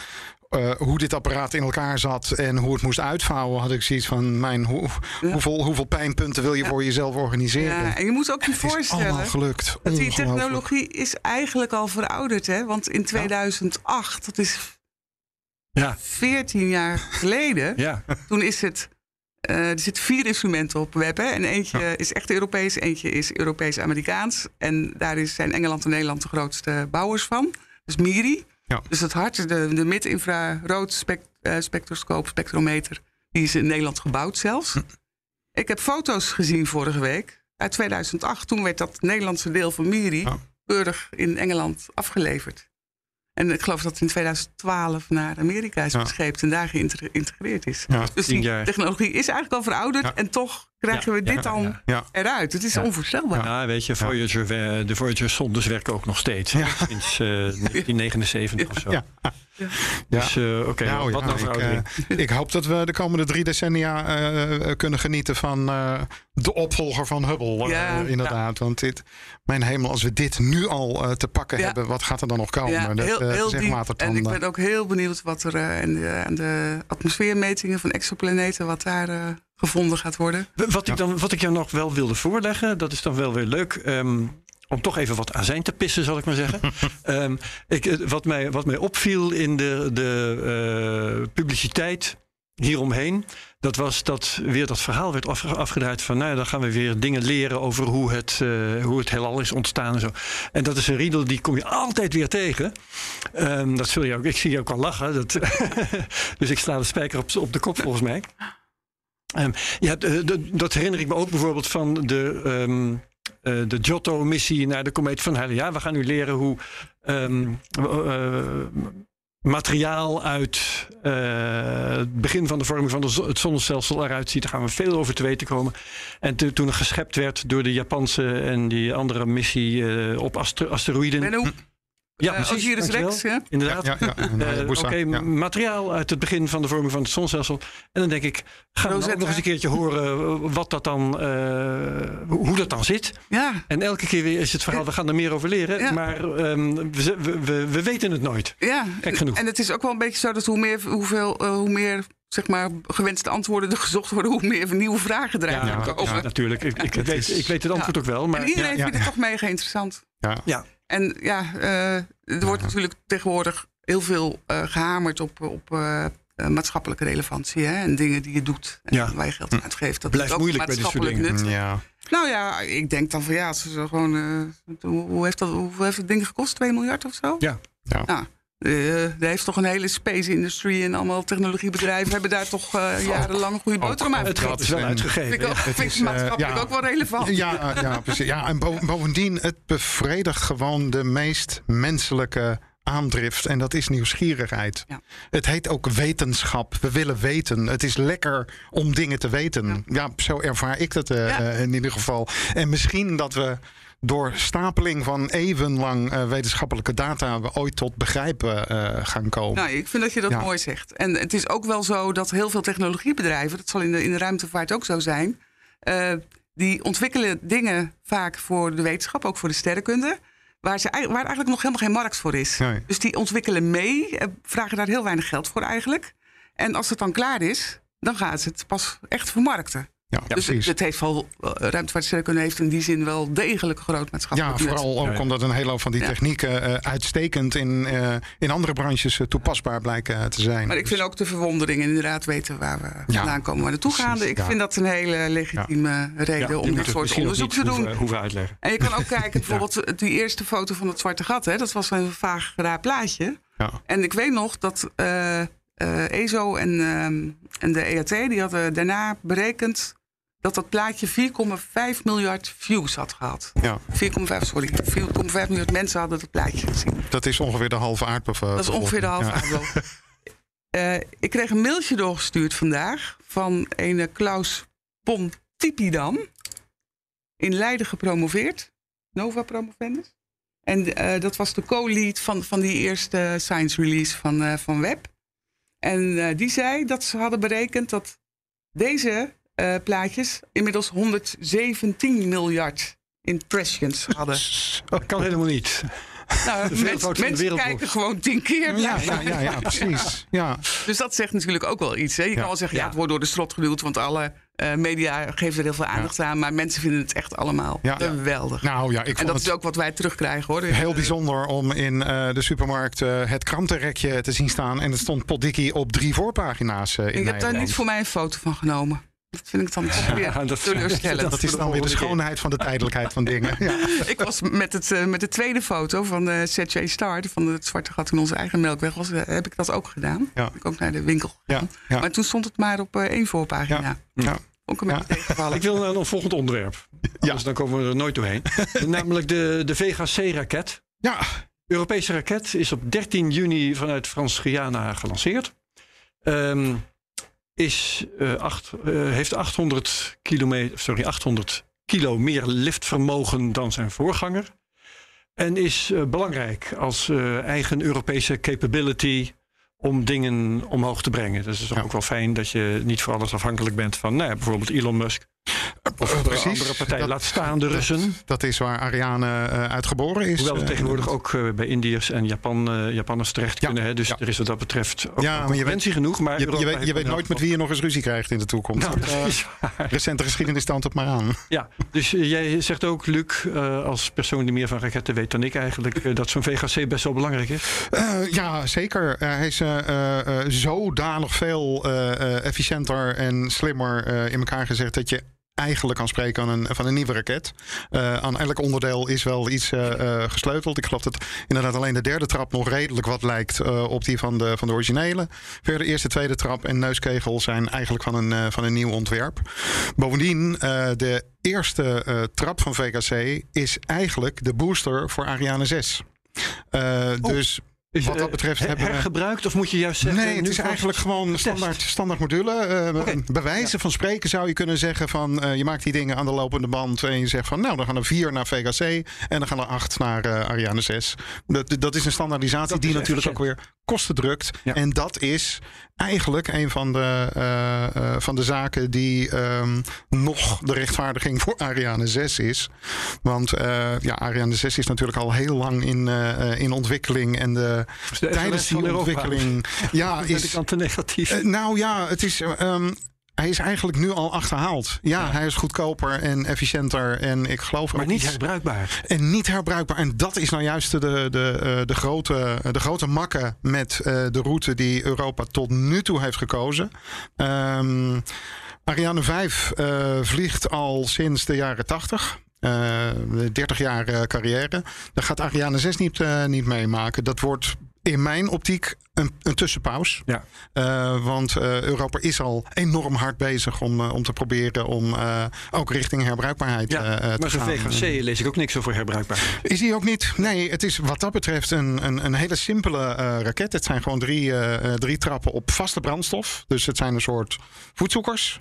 eh, hoe dit apparaat in elkaar zat en hoe het moest uitvouwen, had ik zoiets van: mijn, hoe, Ja. hoeveel, hoeveel pijnpunten wil je Ja. voor jezelf organiseren? Ja, en je moet ook je het is voorstellen allemaal gelukt. dat die technologie is eigenlijk al verouderd. Hè? Want in 2008, dat is Ja, 14 jaar geleden, ja. toen is het... eh, er zitten vier instrumenten op web. Hè? En eentje is echt Europees, eentje is Europees-Amerikaans. En daar is, zijn Engeland en Nederland de grootste bouwers van. Dus MIRI. Ja. Dus het hart, de, de mid-infrarood spect, eh, spectroscoop, spectrometer, die is in Nederland gebouwd zelfs. Hm. Ik heb foto's gezien vorige week uit 2008. Toen werd dat Nederlandse deel van MIRI Ja. keurig in Engeland afgeleverd. En ik geloof dat het in 2012 naar Amerika is Ja. bescheept en daar geïntegreerd is. Ja. Dus die jaar. technologie is eigenlijk al verouderd en toch krijgen we dit ja, dan ja. Ja. eruit? Het is Ja. onvoorstelbaar. Ja, weet je, Voyager, de Voyager zondes werken ook nog steeds. Sinds eh, 1979 of zo. Ja. Ja. Dus eh, oké, Nou, wat ja, nou ik, eh, ik hoop dat we de komende drie decennia eh, kunnen genieten van eh, de opvolger van Hubble. Ja. inderdaad. Want dit, mijn hemel, als we dit nu al eh, te pakken Ja. hebben, wat gaat er dan nog komen? Ja, Dat, heel, eh, heel diep. En ik ben ook heel benieuwd wat er aan de, atmosfeermetingen van exoplaneten, wat daar eh, gevonden gaat worden. Wat ik, dan, wat ik jou nog wel wilde voorleggen, dat is dan wel weer leuk. ehm, om toch even wat azijn te pissen, zal ik maar zeggen. Ehm, ik, eh, wat, mij, wat mij opviel in de, de eh, publiciteit hieromheen. Dat was dat weer dat verhaal werd afge- afgedraaid van... nou, ja, dan gaan we weer dingen leren over hoe het, eh, hoe het heelal is ontstaan en zo. En dat is een riedel, die kom je altijd weer tegen. Ehm, dat zul je ook, ik zie je ook al lachen. Dat, dus ik sla de spijker op, op de kop volgens mij. Ehm, ja, dat herinner ik me ook bijvoorbeeld van de, ehm, eh, de Giotto-missie naar de komeet van Halley. Ja, we gaan nu leren hoe ehm, eh, materiaal uit eh, het begin van de vorming van de het zonnestelsel eruit ziet. Daar gaan we veel over te weten komen. En toen er geschept werd door de Japanse en die andere missie op aster- asteroïden. Ja, eh, Osiris dankjewel. Rex, ja. Inderdaad. Ja, ja, eh, Oké, ja. materiaal uit het begin van de vorming van het zonnestelsel. En dan denk ik, gaan we ook nog eens een keertje horen eh, wat dat dan, eh, hoe dat dan zit. Ja, En elke keer weer is het verhaal, we gaan er meer over leren. Ja. Maar ehm, we, we, we, we weten het nooit. ja. Gek genoeg. En het is ook wel een beetje zo dat hoe meer, hoeveel, eh, hoe meer zeg maar, gewenste antwoorden er gezocht worden, hoe meer nieuwe vragen eruit Ja, komen. ja, natuurlijk. Ik, ik, weet, is- ik weet het antwoord ook wel. Maar en iedereen ja, ja, vindt het ja. toch mega interessant. Ja. En ja, eh, er wordt natuurlijk tegenwoordig heel veel eh, gehamerd op, op eh, maatschappelijke relevantie. Hè? En dingen die je doet en Ja. waar je geld aan uitgeeft. Dat Blijft moeilijk bij dit soort nut. Ja. Nou ja, ik denk dan van ja, ze gewoon, eh, hoe, hoe heeft dat, hoeveel heeft het ding gekost? 2 miljard of zo? Ja. Ja. Nou, eh, er heeft toch een hele space industry en allemaal technologiebedrijven hebben daar toch eh, jarenlang goede boterham aan het geld is verdiend. wel en- uitgegeven. Vind ik, ook, ja. vind is, eh, maatschappelijk ja. ook wel relevant. Ja, ja, precies. Ja, en bo- bovendien, het bevredigt gewoon de meest menselijke aandrift. En dat is nieuwsgierigheid. Ja. Het heet ook wetenschap. We willen weten. Het is lekker om dingen te weten. Ja, zo ervaar ik dat eh, Ja. eh, in ieder geval. En misschien dat we door stapeling van eeuwenlang eh, wetenschappelijke data... we ooit tot begrijpen eh, gaan komen. Nou, ik vind dat je dat Ja. mooi zegt. En het is ook wel zo dat heel veel technologiebedrijven, dat zal in de, in de ruimtevaart ook zo zijn, eh, die ontwikkelen dingen vaak voor de wetenschap, ook voor de sterrenkunde, waar, ze, waar eigenlijk nog helemaal geen markt voor is. Nee. Dus die ontwikkelen mee, vragen daar heel weinig geld voor eigenlijk. En als het dan klaar is, dan gaan ze het pas echt vermarkten. Ja, Dus het, precies. het heeft wel, eh, heeft in die zin wel degelijk groot Ja, maatschappelijk nut. vooral ook Ja, ja. omdat een hele hoop van die Ja. technieken eh, uitstekend in, eh, in andere branches toepasbaar blijken te zijn. Maar ik vind ook de verwondering en inderdaad weten waar we Ja, vandaan komen, waar naartoe gaan. Ik ja. vind dat een hele legitieme reden Ja, om dit soort onderzoek te doen. Hoeven, hoeven uitleggen. En je kan ook kijken, bijvoorbeeld die eerste foto van het zwarte gat. Hè, dat was een vaag raar plaatje. Ja. En ik weet nog dat eh, eh, ESO en, ehm, en de EAT... die hadden daarna berekend dat dat plaatje 4,5 miljard views had gehad. Ja, 4,5, sorry. 4,5 miljard mensen hadden dat plaatje gezien. dat is ongeveer de halve aardbevolking. Dat is ongeveer de halve Ja. aardbol. Eh, ik kreeg een mailtje doorgestuurd vandaag van een Klaus Pontipidam. In Leiden gepromoveerd. Nova promovendus. En eh, dat was de co-lead van, van die eerste science release van, eh, van Web. En die zei dat ze hadden berekend dat deze eh, plaatjes inmiddels 117 miljard impressions hadden. Dat kan helemaal niet. Nou, mensen kijken gewoon tien keer. Ja, ja, ja, ja, precies. Ja. Dus dat zegt natuurlijk ook wel iets. Hè? Je kan wel zeggen, ja. Het wordt door de strot geduwd, want alle eh, media geven er heel veel aandacht aan. Maar mensen vinden het echt allemaal Ja. geweldig. Nou ja, ik en vond dat het is ook wat wij terugkrijgen hoor. heel bijzonder om in eh, de supermarkt het krantenrekje te zien staan. En het stond potdikkie op drie voorpagina's in Ik heb daar niet voor mij een foto van genomen. Dat vind ik dan toch weer Ja, dat- teleurstellend. Dat is dan weer de schoonheid van de tijdelijkheid van dingen. Ja. Ik was met, het, eh, met de tweede foto van uh, ZJ Star, van het zwarte gat in onze eigen melkweg, was, eh, heb ik dat ook gedaan. Ja. Ik ook naar de winkel Ja, gegaan. ja. Maar toen stond het maar op eh, één voorpagina. Ja. Ja. Ook een beetje. Ik wil naar een volgend onderwerp. Anders dan komen we er nooit doorheen. Namelijk de, de VGC-raket. ja, Europese raket is op 13 juni vanuit Frans-Guyana gelanceerd. Ehm, is, eh, acht, eh, heeft 800, kilometer, sorry, 800 kilo meer liftvermogen dan zijn voorganger. En is eh, belangrijk als eigen Europese capability om dingen omhoog te brengen. Dus het is Ja. ook wel fijn dat je niet voor alles afhankelijk bent van nou ja, bijvoorbeeld Elon Musk. Of Eh, precies. andere partij. Dat- Laat staan de Russen. Dat is waar Ariane eh, uitgeboren is. Hoewel we Eh, tegenwoordig ook bij Indiërs en Japan, Japanners terecht Ja, kunnen. Hè? Dus ja. er is wat dat betreft ook Ja, maar je concurrentie genoeg. Maar Je, je weet, je weet nooit met wie je nog eens ruzie krijgt in de toekomst. Nou, Dat, dat is waar. recente geschiedenis toont het maar aan. Ja, dus jij zegt ook, Luc, als persoon die meer van raketten weet dan ik eigenlijk, dat zo'n VGC best wel belangrijk is. Ja, zeker. Hij is zodanig veel efficiënter en slimmer in elkaar gezet dat je eigenlijk kan spreken van een, van een nieuwe raket. Eh, aan elk onderdeel is wel iets eh, eh, gesleuteld. Ik geloof dat inderdaad alleen de derde trap nog redelijk wat lijkt op die van de, van de originele. Verder de eerste, tweede trap en neuskegel zijn eigenlijk van een, van een nieuw ontwerp. Bovendien, de eerste trap van VKC is eigenlijk de booster voor Ariane 6. Eh, Dus Wat dat eh, betreft hebben we- hergebruikt of moet je juist zeggen... Nee, het is eigenlijk gewoon standaard, standaard module. Eh, Oké. Bij wijze van spreken zou je kunnen zeggen van... eh, je maakt die dingen aan de lopende band en je zegt van... nou, dan gaan er vier naar VKC en dan gaan er acht naar eh, Ariane 6. Dat, dat is een standaardisatie Dat die natuurlijk ook weer kosten drukt. Ja. En dat is eigenlijk een van de, eh, eh, van de zaken die ehm, nog de rechtvaardiging voor Ariane 6 is. Want eh, ja, Ariane 6 is natuurlijk al heel lang in, in ontwikkeling. En de, Dus de tijdens die ontwikkeling... Ja, Ben is, ik dan te negatief? nou ja, het is. eh, ehm, hij is eigenlijk nu al achterhaald. Ja, hij is goedkoper en efficiënter. En ik geloof maar ook niet herbruikbaar. En niet herbruikbaar. En dat is nou juist de, de, eh, de, grote, de grote makke met eh, de route die Europa tot nu toe heeft gekozen. Ehm, Ariane 5 eh, vliegt al sinds de jaren 80. eh 30 jaar eh, carrière. Daar gaat Ariane 6 niet, eh, niet meemaken. Dat wordt in mijn optiek een, een tussenpaus. Ja. Eh, want eh, Europa is al enorm hard bezig om, eh, om te proberen om ook richting herbruikbaarheid Ja, te maar zo'n gaan. VGC lees ik ook niks over herbruikbaar. Is die ook niet? Nee, het is wat dat betreft een, een, een hele simpele raket. Het zijn gewoon drie, drie trappen op vaste brandstof. Dus het zijn een soort voetzoekers.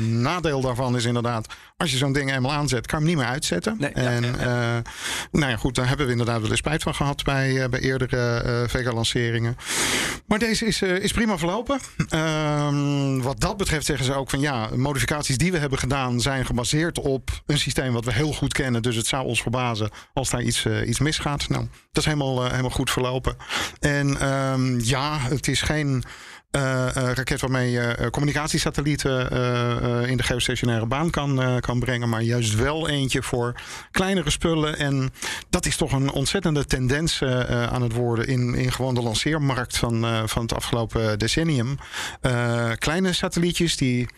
Nadeel daarvan is inderdaad, als je zo'n ding eenmaal aanzet, kan je hem niet meer uitzetten. Nee, en ja, nou ja, goed, daar hebben we inderdaad wel eens spijt van gehad bij, bij eerdere eh Vega-lanceringen. Maar deze is, eh, is prima verlopen. Ehm, wat dat betreft zeggen ze ook van ja, modificaties die we hebben gedaan zijn gebaseerd op een systeem wat we heel goed kennen. Dus het zou ons verbazen als daar iets, eh, iets misgaat. Nou, dat is helemaal, eh, helemaal goed verlopen. En ehm, ja, het is geen. Eh, eh, raket waarmee je eh, communicatiesatellieten in de geostationaire baan kan, kan brengen. Maar juist wel eentje voor kleinere spullen. En dat is toch een ontzettende tendens aan het worden in, in gewoon de lanceermarkt van, van het afgelopen decennium. Kleine satellietjes die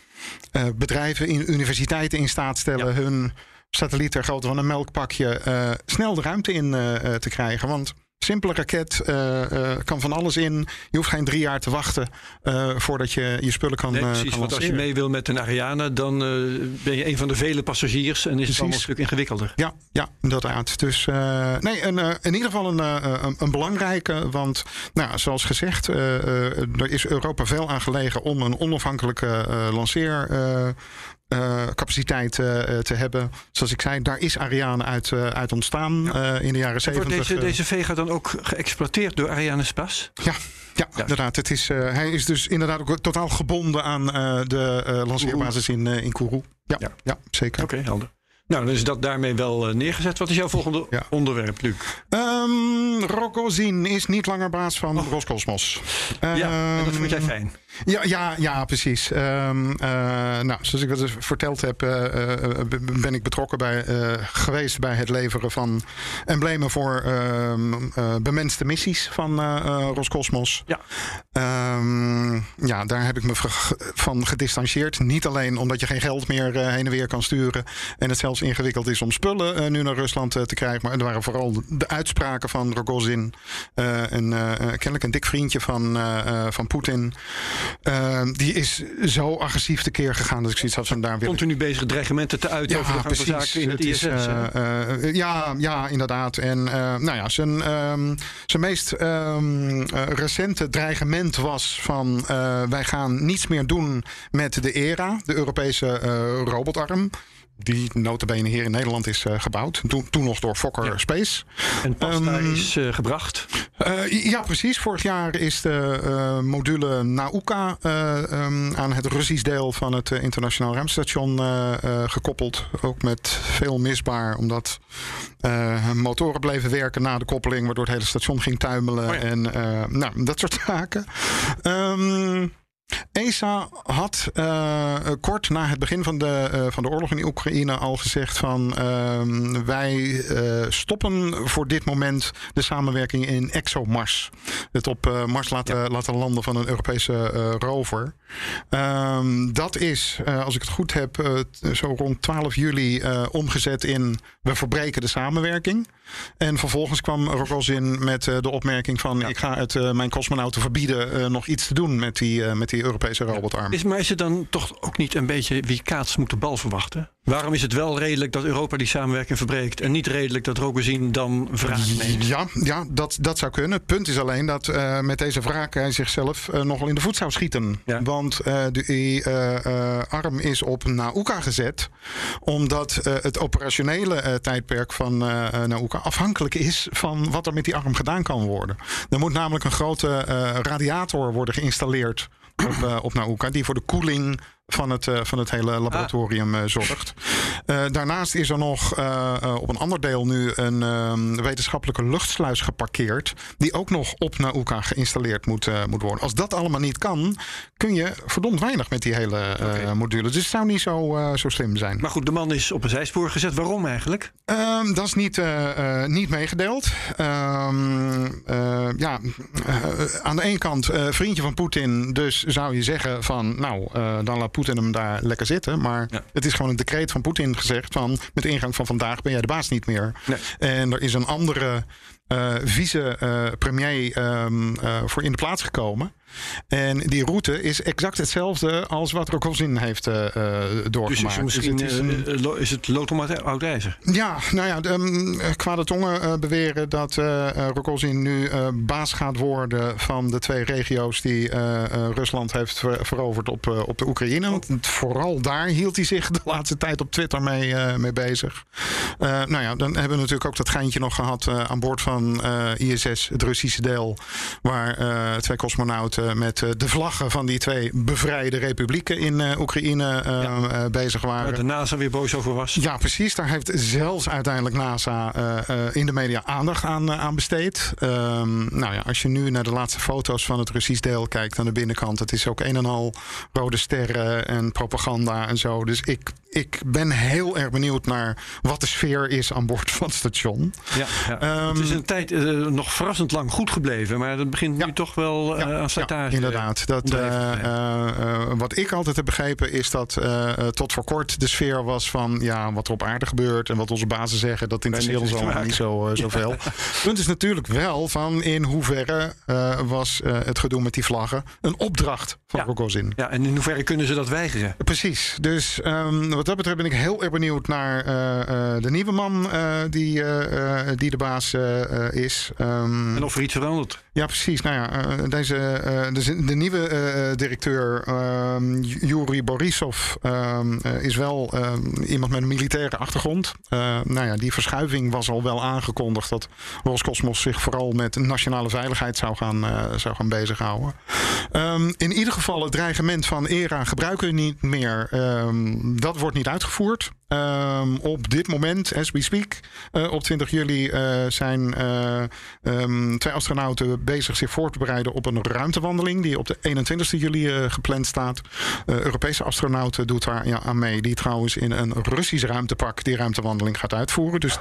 bedrijven in universiteiten in staat stellen hun satelliet ter grootte van een melkpakje snel de ruimte in te krijgen. Want simpele raket eh, eh, kan van alles in. Je hoeft geen drie jaar te wachten eh, voordat je je spullen kan, Nee, precies, kan want als je mee wil met een Ariane, dan ben je een van de vele passagiers en is het allemaal een stuk ingewikkelder. Ja, ja, inderdaad. Dus nee, een, in ieder geval een, een, een belangrijke. Want nou, zoals gezegd, er is Europa veel aan gelegen om een onafhankelijke lanceer. Eh, capaciteit eh, eh, te hebben. Zoals ik zei, daar is Ariane uit, uit ontstaan in de jaren En wordt 70. deze, deze Vega dan ook geëxploiteerd door Ariane Spas? Ja, ja, inderdaad. Het is, hij is dus inderdaad ook totaal gebonden aan de lanceerbasis in, in Kourou. Ja, Ja. ja. zeker. Oké, helder. Nou, dan is dat daarmee wel neergezet. Wat is jouw volgende Ja. onderwerp, Luc? Ehm Rogozin is niet langer baas van Roscosmos. Oh. ja, en dat vond jij Ehm, fijn. Ja, ja, ja precies. Ehm, eh, nou, zoals ik dat dus verteld heb, eh, eh, ben ik betrokken bij, geweest bij het leveren van emblemen voor ehm, eh, bemenste missies van Roscosmos. Ja. Ehm, ja, daar heb ik me van gedistanceerd. Niet alleen omdat je geen geld meer heen en weer kan sturen. En het zelfs ingewikkeld is om spullen nu naar Rusland te krijgen. Maar er waren vooral de uitspraken van Rogozin. een, kennelijk een dik vriendje van, van Poetin. Eh, die is zo agressief tekeer gegaan dat ik zoiets had van daar weer. Continu bezig dreigementen te uiten over de gang van zaken in het, ISS. is, eh, eh, ja, ja, inderdaad. En eh, nou ja, zijn, ehm, zijn meest ehm, eh, recente dreigement was van wij gaan niets meer doen met de ERA, de Europese robotarm. Die notabene hier in Nederland is eh, gebouwd. Toen, toen nog door Fokker Ja. Space. en pasta ehm, is eh, gebracht. Eh, ja, precies. Vorig jaar is de module Nauka eh, ehm, aan het Russisch deel van het internationaal ruimtestation gekoppeld. Ook met veel misbaar, omdat motoren bleven werken na de koppeling, waardoor het hele station ging tuimelen Oh ja. en nou, dat soort zaken. Ehm ESA had eh, kort na het begin van de, eh, van de oorlog in Oekraïne al gezegd van ehm, wij eh, stoppen voor dit moment de samenwerking in ExoMars. Het op Mars laten, laten landen van een Europese rover. Ehm, dat is, als ik het goed heb, zo rond 12 juli omgezet in we verbreken de samenwerking. En vervolgens kwam Rogozin met de opmerking van ik ga het mijn cosmonauten verbieden nog iets te doen met die, met die Europese robotarm. Is, maar is het dan toch ook niet een beetje wie kaats moet de bal verwachten? Waarom is het wel redelijk dat Europa die samenwerking verbreekt en niet redelijk dat Rogozin dan neemt? Ja, ja dat, dat zou kunnen. Het punt is alleen dat eh, met deze wraak hij zichzelf eh, nogal in de voet zou schieten. Ja. Want eh, de die, arm is op Nauka gezet. Omdat het operationele tijdperk van Nauka afhankelijk is van wat er met die arm gedaan kan worden. Er moet namelijk een grote radiator worden geïnstalleerd op, eh, op Nauka. Die voor de koeling van het, eh, van het hele laboratorium eh, zorgt. Eh, daarnaast is er nog op een ander deel nu een ehm, wetenschappelijke luchtsluis geparkeerd. Die ook nog op Nauka geïnstalleerd moet, moet worden. Als dat allemaal niet kan, kun je verdomd weinig met die hele module. Dus het zou niet zo, zo slim zijn. Maar goed, de man is op een zijspoor gezet. Waarom eigenlijk? Ehm, dat is niet, niet meegedeeld. Ehm, eh, ja, aan de ene kant vriendje van Poetin. Dus zou je zeggen van, nou, dan laat Poetin hem daar lekker zitten. Maar Ja. het is gewoon een decreet van Poetin gezegd van... met ingang van vandaag ben jij de baas niet meer. Nee. En er is een andere eh vice-premier ehm, eh, voor in de plaats gekomen. En die route is exact hetzelfde als wat Rogozin heeft Dus doorgemaakt. is er misschien het is een- eh, is het lood oud ijzer? ja, nou ja, de, kwade tongen eh, beweren dat uh, Rogozin nu baas gaat worden van de twee regio's die Rusland heeft ver- veroverd op, op de Oekraïne. Want vooral daar hield hij zich de laatste tijd op Twitter mee, mee bezig. Nou ja, dan hebben we natuurlijk ook dat geintje nog gehad eh, aan boord van ISS, het Russische deel, waar twee cosmonauten met eh, de vlaggen van die twee bevrijde republieken in eh, Oekraïne eh, eh, bezig waren. Waar de NASA weer boos over was. Ja, precies. Daar heeft zelfs uiteindelijk NASA eh, eh, in de media aandacht aan, eh, aan besteed. Ehm, nou ja, als je nu naar de laatste foto's van het Russisch deel kijkt aan de binnenkant, het is ook een en al rode sterren en propaganda en zo. Dus ik, ik ben heel erg benieuwd naar wat de sfeer is aan boord van het station. Ja, ja. Ehm, het is een tijd eh, nog verrassend lang goed gebleven, maar dat begint Ja. nu toch wel eh, aan. Inderdaad. Dat, eh, eh, eh, wat ik altijd heb begrepen is dat tot voor kort de sfeer was van ja, wat er op aarde gebeurt en wat onze bazen zeggen, dat interesseert ons allemaal niet zo, zoveel. Punt is natuurlijk wel van in hoeverre was het gedoe met die vlaggen een opdracht van. Rogozin. Ja, en in hoeverre kunnen ze dat weigeren? Precies. Dus ehm, wat dat betreft ben ik heel erg benieuwd naar de nieuwe man die, die de baas is. Ehm, En of er iets verandert? Ja, precies. Nou ja, eh, deze, eh, dus de nieuwe eh, directeur, ehm Yuri Borisov, ehm, eh, is wel ehm, iemand met een militaire achtergrond. Nou ja, die verschuiving was al wel aangekondigd dat Roscosmos zich vooral met nationale veiligheid zou gaan, zou gaan bezighouden. Ehm, in ieder geval het dreigement van ERA gebruiken we niet meer. Ehm, dat wordt niet uitgevoerd. Ehm, op dit moment, as we speak, eh, op 20 juli eh, zijn eh, ehm, twee astronauten bezig zich voor te bereiden op een ruimtewandeling die op de 21 juli gepland staat. Europese astronauten doet daar ja, aan mee, die trouwens in een Russisch ruimtepak die ruimtewandeling gaat uitvoeren. Dus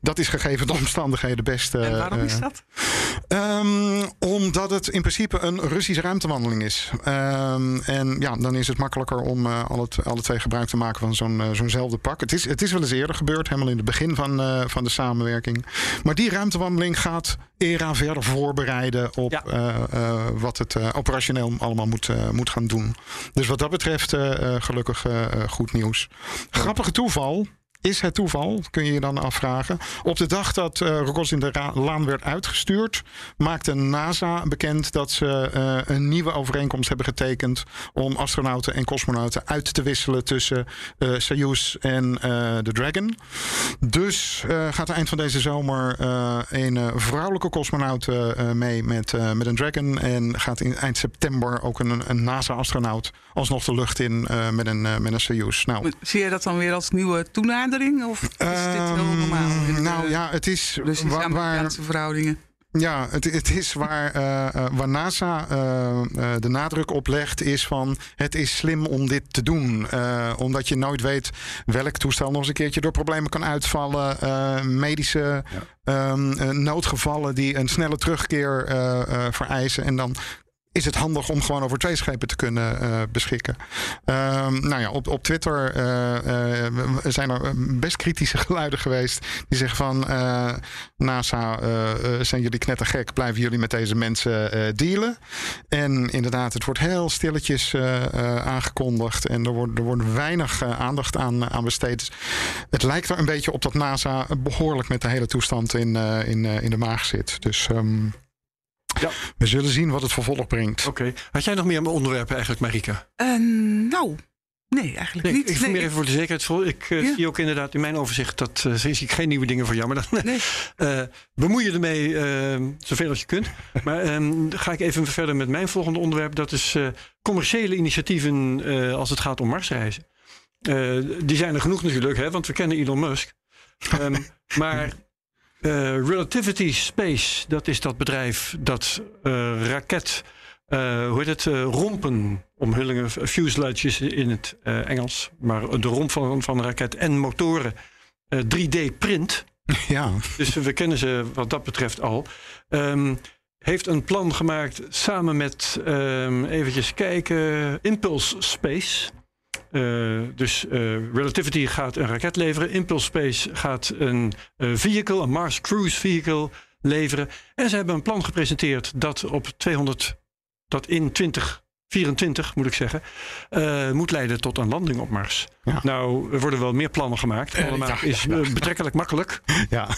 dat is gegeven de omstandigheden best. En waarom is dat? Ehm, omdat het in principe een Russische ruimtewandeling is. En ja, dan is het makkelijker om alle, alle twee gebruik te maken van zo'n, zo'nzelfde pak. Het is, het is wel eens eerder gebeurd, helemaal in het begin van, eh, van de samenwerking. Maar die ruimtewandeling gaat ERA verder voorbereiden op Ja. eh, eh, wat het operationeel allemaal moet, moet gaan doen. Dus wat dat betreft gelukkig goed nieuws. Grappige toeval. Is het toeval, kun je je dan afvragen. Op de dag dat eh Rogozin de Laan werd uitgestuurd, maakte NASA bekend dat ze eh, een nieuwe overeenkomst hebben getekend om astronauten en cosmonauten uit te wisselen tussen eh Soyuz en de Dragon. Dus gaat eind van deze zomer een vrouwelijke cosmonaut mee met, met een Dragon. En gaat in eind september ook een, een NASA-astronaut alsnog de lucht in met, een, met een Soyuz. Nou, Zie je dat dan weer als nieuwe toenadering? Of is dit heel Ehm, normaal? in Nou ja, het is waar, waar, Russisch-Amerikaanse verhoudingen. ja, het, het is waar, eh, eh, waar NASA eh, eh, de nadruk op legt, is van het is slim om dit te doen. Eh, omdat je nooit weet welk toestel nog eens een keertje door problemen kan uitvallen. Eh, medische ehm, eh, noodgevallen die een snelle terugkeer eh, eh, vereisen. En dan is het handig om gewoon over twee schepen te kunnen eh, beschikken. Ehm, nou ja, op, op Twitter eh, eh, zijn er best kritische geluiden geweest. Die zeggen van NASA, zijn jullie knettergek? Blijven jullie met deze mensen dealen? En inderdaad, het wordt heel stilletjes aangekondigd. En er wordt, er wordt weinig aandacht aan, aan besteed. Dus Het lijkt er een beetje op dat NASA behoorlijk met de hele toestand in, in, in de maag zit. Dus ehm, Ja. we zullen zien wat het vervolg brengt. Oké. Had jij nog meer onderwerpen eigenlijk, Marika? Eh, nou, nee, eigenlijk Nee, niet. ik Nee, even voor de zekerheid. Voor- Ik eh, Ja. zie ook inderdaad in mijn overzicht dat uh, zie ik geen nieuwe dingen voor jou. Maar dan Nee. eh, bemoei je ermee eh, zoveel als je kunt. Maar ehm, ga ik even verder met mijn volgende onderwerp. Dat is eh, commerciële initiatieven eh, als het gaat om Marsreizen. Eh, die zijn er genoeg natuurlijk, hè, want we kennen Elon Musk. Ehm, maar eh, Relativity Space, dat is dat bedrijf dat eh, raket, eh, hoe heet het, rompen, omhullingen, fuselages in het Engels, maar de romp van, van een raket en motoren eh, 3D print. Ja, Dus we kennen ze wat dat betreft al. Ehm, heeft een plan gemaakt samen met, ehm eventjes kijken, Impulse Space. Eh, dus eh, Relativity gaat een raket leveren. Impulse Space gaat een eh, vehicle, een Mars Cruise Vehicle leveren. En ze hebben een plan gepresenteerd dat op 200, dat in 2024 moet ik zeggen, moet leiden tot een landing op Mars. Ja. Nou, er worden wel meer plannen gemaakt. Allemaal ja, is ja, betrekkelijk makkelijk. ja.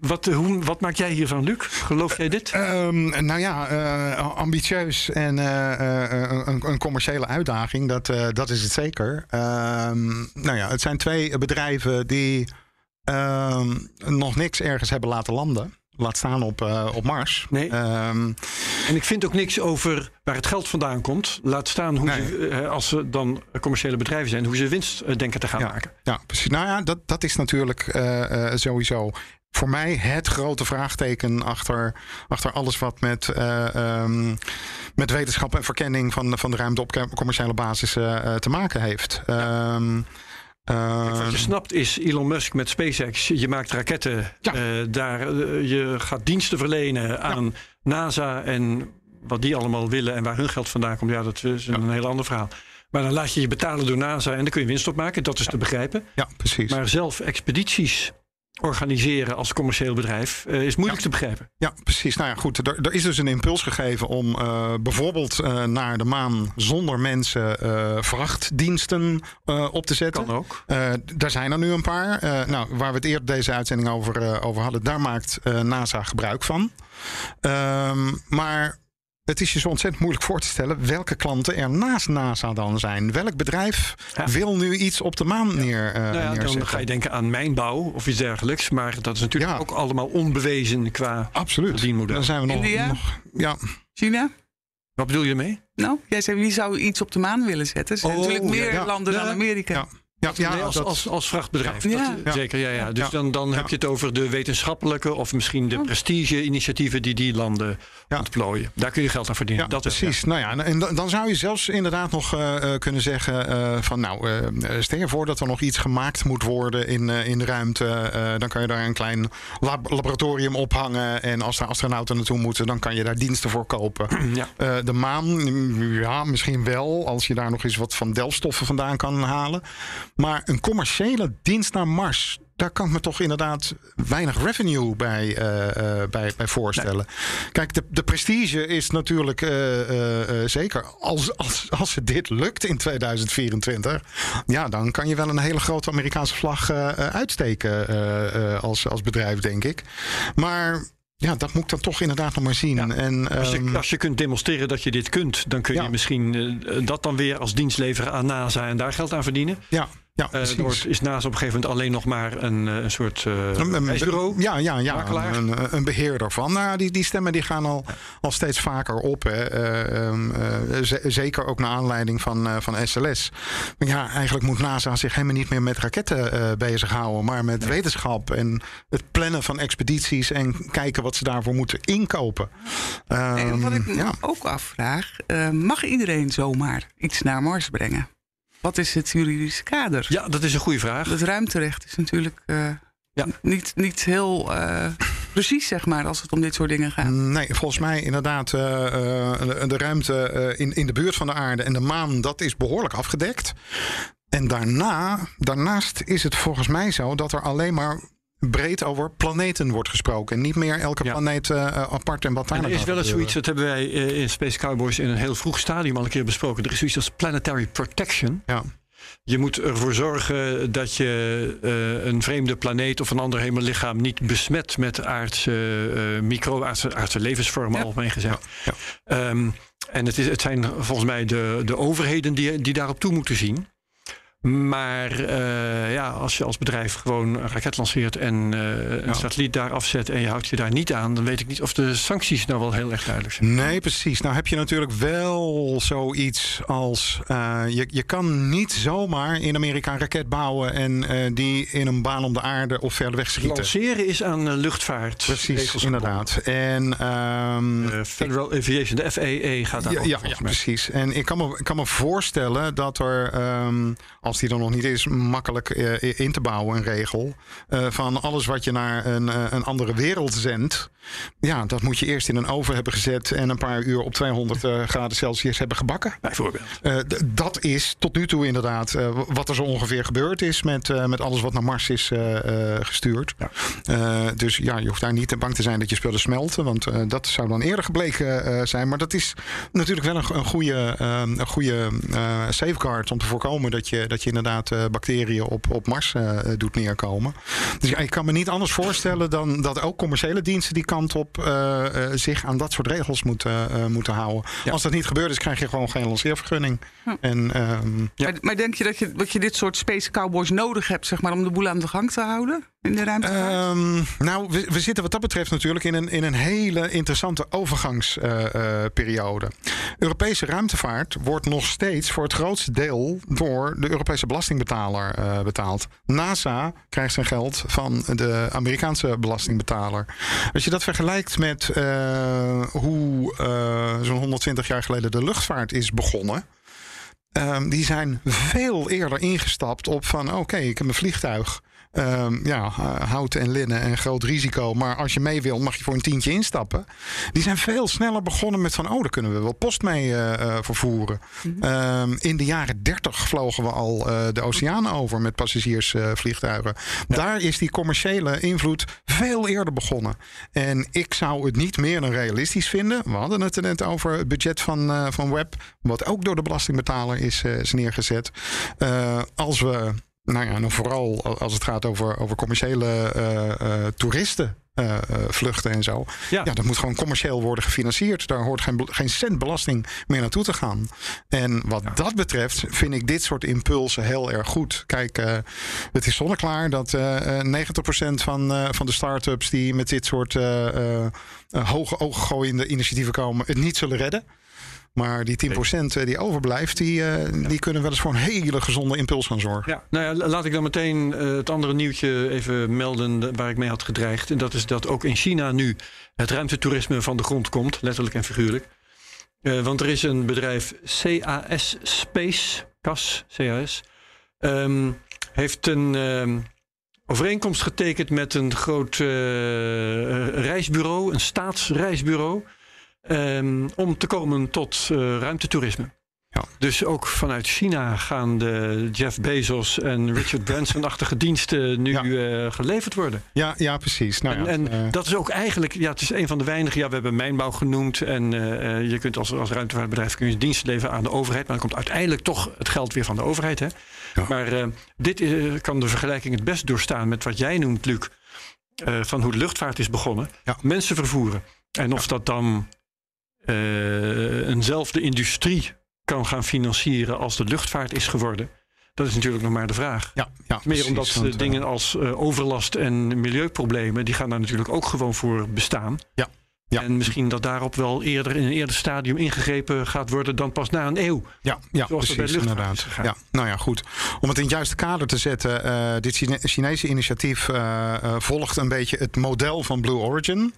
Eh, wat, hoe, wat maak jij hiervan, Luc? Geloof jij dit? Ehm, nou ja, eh, ambitieus en eh, eh, een, een commerciële uitdaging, dat, eh, dat is het zeker. Ehm, nou ja, het zijn twee bedrijven die ehm, nog niks ergens hebben laten landen. Laat staan op, eh, op Mars. Nee. En ik vind ook niks over waar het geld vandaan komt. Laat staan hoe Nee. ze, eh, als ze dan commerciële bedrijven zijn, hoe ze winst eh, denken te gaan Ja. maken. Ja, precies. Nou ja, dat, dat is natuurlijk eh, eh, sowieso voor mij het grote vraagteken achter, achter alles wat met, eh, ehm, met wetenschap en verkenning van, van de ruimte op commerciële basis eh, eh, te maken heeft. Ehm, eh, Wat je snapt is Elon Musk met SpaceX. Je maakt raketten. Ja. daar, je gaat diensten verlenen aan NASA en wat die allemaal willen en waar hun geld vandaan komt. Ja, dat is een heel ander verhaal. Maar dan laat je je betalen door NASA en dan kun je winst opmaken. Dat is te begrijpen. ja, precies. Maar zelf expedities organiseren als commercieel bedrijf eh, is moeilijk te begrijpen. Ja, precies. Nou ja, goed. Er, er is dus een impuls gegeven om eh, bijvoorbeeld eh, naar de maan zonder mensen vrachtdiensten op te zetten. Kan ook. Daar zijn er nu een paar. Nou, waar we het eerder deze uitzending over, over hadden, daar maakt NASA gebruik van. Ehm, maar het is je zo ontzettend moeilijk voor te stellen welke klanten er naast NASA dan zijn. Welk bedrijf Ja. wil nu iets op de maan neer, eh, Nou ja, neerzetten? dan ga je denken aan mijnbouw of iets dergelijks. Maar dat is natuurlijk Ja. ook allemaal onbewezen qua Absoluut. verdienmodel. Dan zijn we nog. India? nog ja, China? Wat bedoel je ermee? Nou, jij zei wie zou iets op de maan willen zetten? Er zijn Oh, natuurlijk meer ja. landen Ja. dan Amerika. Ja. Ja, nee, als, dat- als, als vrachtbedrijf. Ja. Dat, Ja. Zeker, ja. ja. Dus dan, dan heb je het over de wetenschappelijke of misschien de prestige-initiatieven die die landen ontplooien. Daar kun je geld aan verdienen. Dat wel, precies. Nou ja, en dan, zou je zelfs inderdaad nog eh, eh, kunnen zeggen eh, van nou, stel je voor dat er nog iets gemaakt moet worden in, in de ruimte. dan kan je daar een klein lab- laboratorium ophangen. En als er astronauten naartoe moeten, dan kan je daar diensten voor kopen. De maan, mm, ja, misschien wel, als je daar nog eens wat van delfstoffen vandaan kan halen. Maar een commerciële dienst naar Mars. Daar kan ik me toch inderdaad weinig revenue bij, eh, eh, bij, bij voorstellen. Kijk, de, de prestige is natuurlijk eh, zeker. Als, als, als het dit lukt in 2024, ja, dan kan je wel een hele grote Amerikaanse vlag uitsteken als, als bedrijf, denk ik. Maar ja, dat moet ik dan toch inderdaad nog maar zien. Ja. En, Als je, ehm, als je kunt demonstreren dat je dit kunt, dan kun je Ja. misschien dat dan weer als dienst leveren aan NASA en daar geld aan verdienen. ja, ja, wordt- is NASA op een gegeven moment alleen nog maar een, eh, een soort eh Een- een- reisbureau. Ja, ja, ja een, een, een beheerder van. Nou, ja, die, die stemmen die gaan al, al steeds vaker op. Hè. Eh, ehm, eh, zeker ook naar aanleiding van, eh, van SLS. Maar ja, eigenlijk moet NASA zich helemaal niet meer met raketten eh, bezighouden. Maar met wetenschap en het plannen van expedities. En kijken wat ze daarvoor moeten inkopen. En wat ik Ehm, me ja. ook afvraag, eh, mag iedereen zomaar iets naar Mars brengen? Wat is het juridische kader? Ja, dat is een goede vraag. Het ruimterecht is natuurlijk eh, Ja. niet, niet heel eh, precies, zeg maar, als het om dit soort dingen gaat. Nee, volgens mij inderdaad eh, eh, de, de ruimte eh, in, in de buurt van de aarde en de maan, dat is behoorlijk afgedekt. En daarna, daarnaast is het volgens mij zo dat er alleen maar breed over planeten wordt gesproken. En niet meer elke Ja. planeet eh, apart en wat daar En er is wel eens zoiets, dat hebben wij eh, in Space Cowboys in een heel vroeg stadium al een keer besproken. Er is zoiets als planetary protection. gebeuren. Je moet ervoor zorgen dat je eh, een vreemde planeet of een ander hemellichaam niet besmet met aardse, eh micro, aardse, aardse levensvormen, Ja. algemeen gezegd. Ja, Ehm, en het, is, het zijn volgens mij de, de overheden die, die daarop toe moeten zien. Maar eh, ja, als je als bedrijf gewoon een raket lanceert en eh, een Ja. satelliet daar afzet en je houdt je daar niet aan, dan weet ik niet of de sancties nou wel heel erg duidelijk zijn. Nee, precies. Nou heb je natuurlijk wel zoiets als... eh, je, je kan niet zomaar in Amerika een raket bouwen... en die in een baan om de aarde of verder weg schieten. Lanceren is aan luchtvaart. Precies, inderdaad. En. Eh, Federal Aviation, de FAA gaat daar Ja, ook ja, ja, precies. En ik kan me, ik kan me voorstellen dat er, ehm, als die er nog niet is, makkelijk eh, in te bouwen, een regel. eh, van alles wat je naar een, eh, een andere wereld zendt. Ja, dat moet je eerst in een oven hebben gezet en een paar uur op 200 eh, graden Celsius hebben gebakken. Bijvoorbeeld. Dat is tot nu toe inderdaad wat er zo ongeveer gebeurd is met, met alles wat naar Mars is gestuurd. Ja. Dus ja, je hoeft daar niet te bang te zijn dat je spullen smelten, want dat zou dan eerder gebleken zijn. Maar dat is natuurlijk wel een, een goede, een goede safeguard om te voorkomen dat je, dat je inderdaad eh, bacteriën op, op Mars eh, doet neerkomen. Dus ja, ik kan me niet anders voorstellen dan dat ook commerciële diensten die kant op eh, eh, zich aan dat soort regels moeten, eh, moeten houden. Ja. Als dat niet gebeurd is, krijg je gewoon geen lanceervergunning. En ehm, Ja. Maar, maar denk je dat, je dat je dit soort Space Cowboys nodig hebt, zeg maar, om de boel aan de gang te houden Ehm, nou, we, zitten wat dat betreft natuurlijk in een, in een hele interessante overgangsperiode. Europese ruimtevaart wordt nog steeds voor het grootste deel door de Europese belastingbetaler eh, betaald. NASA krijgt zijn geld van de Amerikaanse belastingbetaler. Als je dat vergelijkt met eh, hoe eh, zo'n 120 jaar geleden de luchtvaart is begonnen. Ehm, die zijn veel eerder ingestapt op van oké, ik heb een vliegtuig. Ehm, ja, eh, hout en linnen en groot risico. Maar als je mee wil, mag je voor een tientje instappen. Die zijn veel sneller begonnen met van... oh, daar kunnen we wel post mee eh, eh, vervoeren. Ehm, in de jaren 30 vlogen we al de oceaan over met passagiersvliegtuigen. Daar is die commerciële invloed veel eerder begonnen. En ik zou het niet meer dan realistisch vinden. We hadden het er net over het budget van, eh, van Web. Wat ook door de belastingbetaler is, is neergezet. Als we nou ja, nou vooral als het gaat over, over commerciële eh, toeristen. eh, vluchten en zo. Ja. Ja. dat moet gewoon commercieel worden gefinancierd. Daar hoort geen, geen cent belasting meer naartoe te gaan. En wat dat betreft vind ik dit soort impulsen heel erg goed. Kijk, het is zonneklaar dat eh, eh, 90% van, van de start-ups die met dit soort hoge ooggooiende initiatieven komen, het niet zullen redden. Maar die 10% die overblijft, die, eh, die kunnen wel eens voor een hele gezonde impuls gaan zorgen. Ja, nou ja, la- laat ik dan meteen eh, het andere nieuwtje even melden de- waar ik mee had gedreigd. En dat is dat ook in China nu het ruimtetoerisme van de grond komt, letterlijk en figuurlijk. Eh, want er is een bedrijf CAS Space, CAS, CAS, ehm, heeft een ehm, overeenkomst getekend met een groot eh, reisbureau, een staatsreisbureau, ehm, om te komen tot eh, ruimtetoerisme. Ja. Dus ook vanuit China gaan de Jeff Bezos en Richard Branson-achtige diensten nu Ja. eh, geleverd worden. Ja, ja precies. Nou, en ja, en eh, dat is ook eigenlijk, ja, het is een van de weinige. Ja, we hebben mijnbouw genoemd. En je kunt als, als ruimtevaartbedrijf kun je dienst leveren aan de overheid. Maar dan komt uiteindelijk toch het geld weer van de overheid. Hè? Maar dit kan de vergelijking het best doorstaan met wat jij noemt, Luc. van hoe de luchtvaart is begonnen. Mensen vervoeren. En of dat dan eh, eenzelfde industrie kan gaan financieren als de luchtvaart is geworden. Dat is natuurlijk nog maar de vraag. ja, ja, Meer precies, omdat want, eh, dingen als eh, overlast en milieuproblemen, die gaan daar natuurlijk ook gewoon voor bestaan. Ja, ja. En misschien dat daarop wel eerder in een eerder stadium ingegrepen gaat worden dan pas na een eeuw. Ja, ja Zoals precies, bij inderdaad. Ja, nou ja, goed. Om het in het juiste kader te zetten, dit Chine- Chinese initiatief volgt een beetje het model van Blue Origin.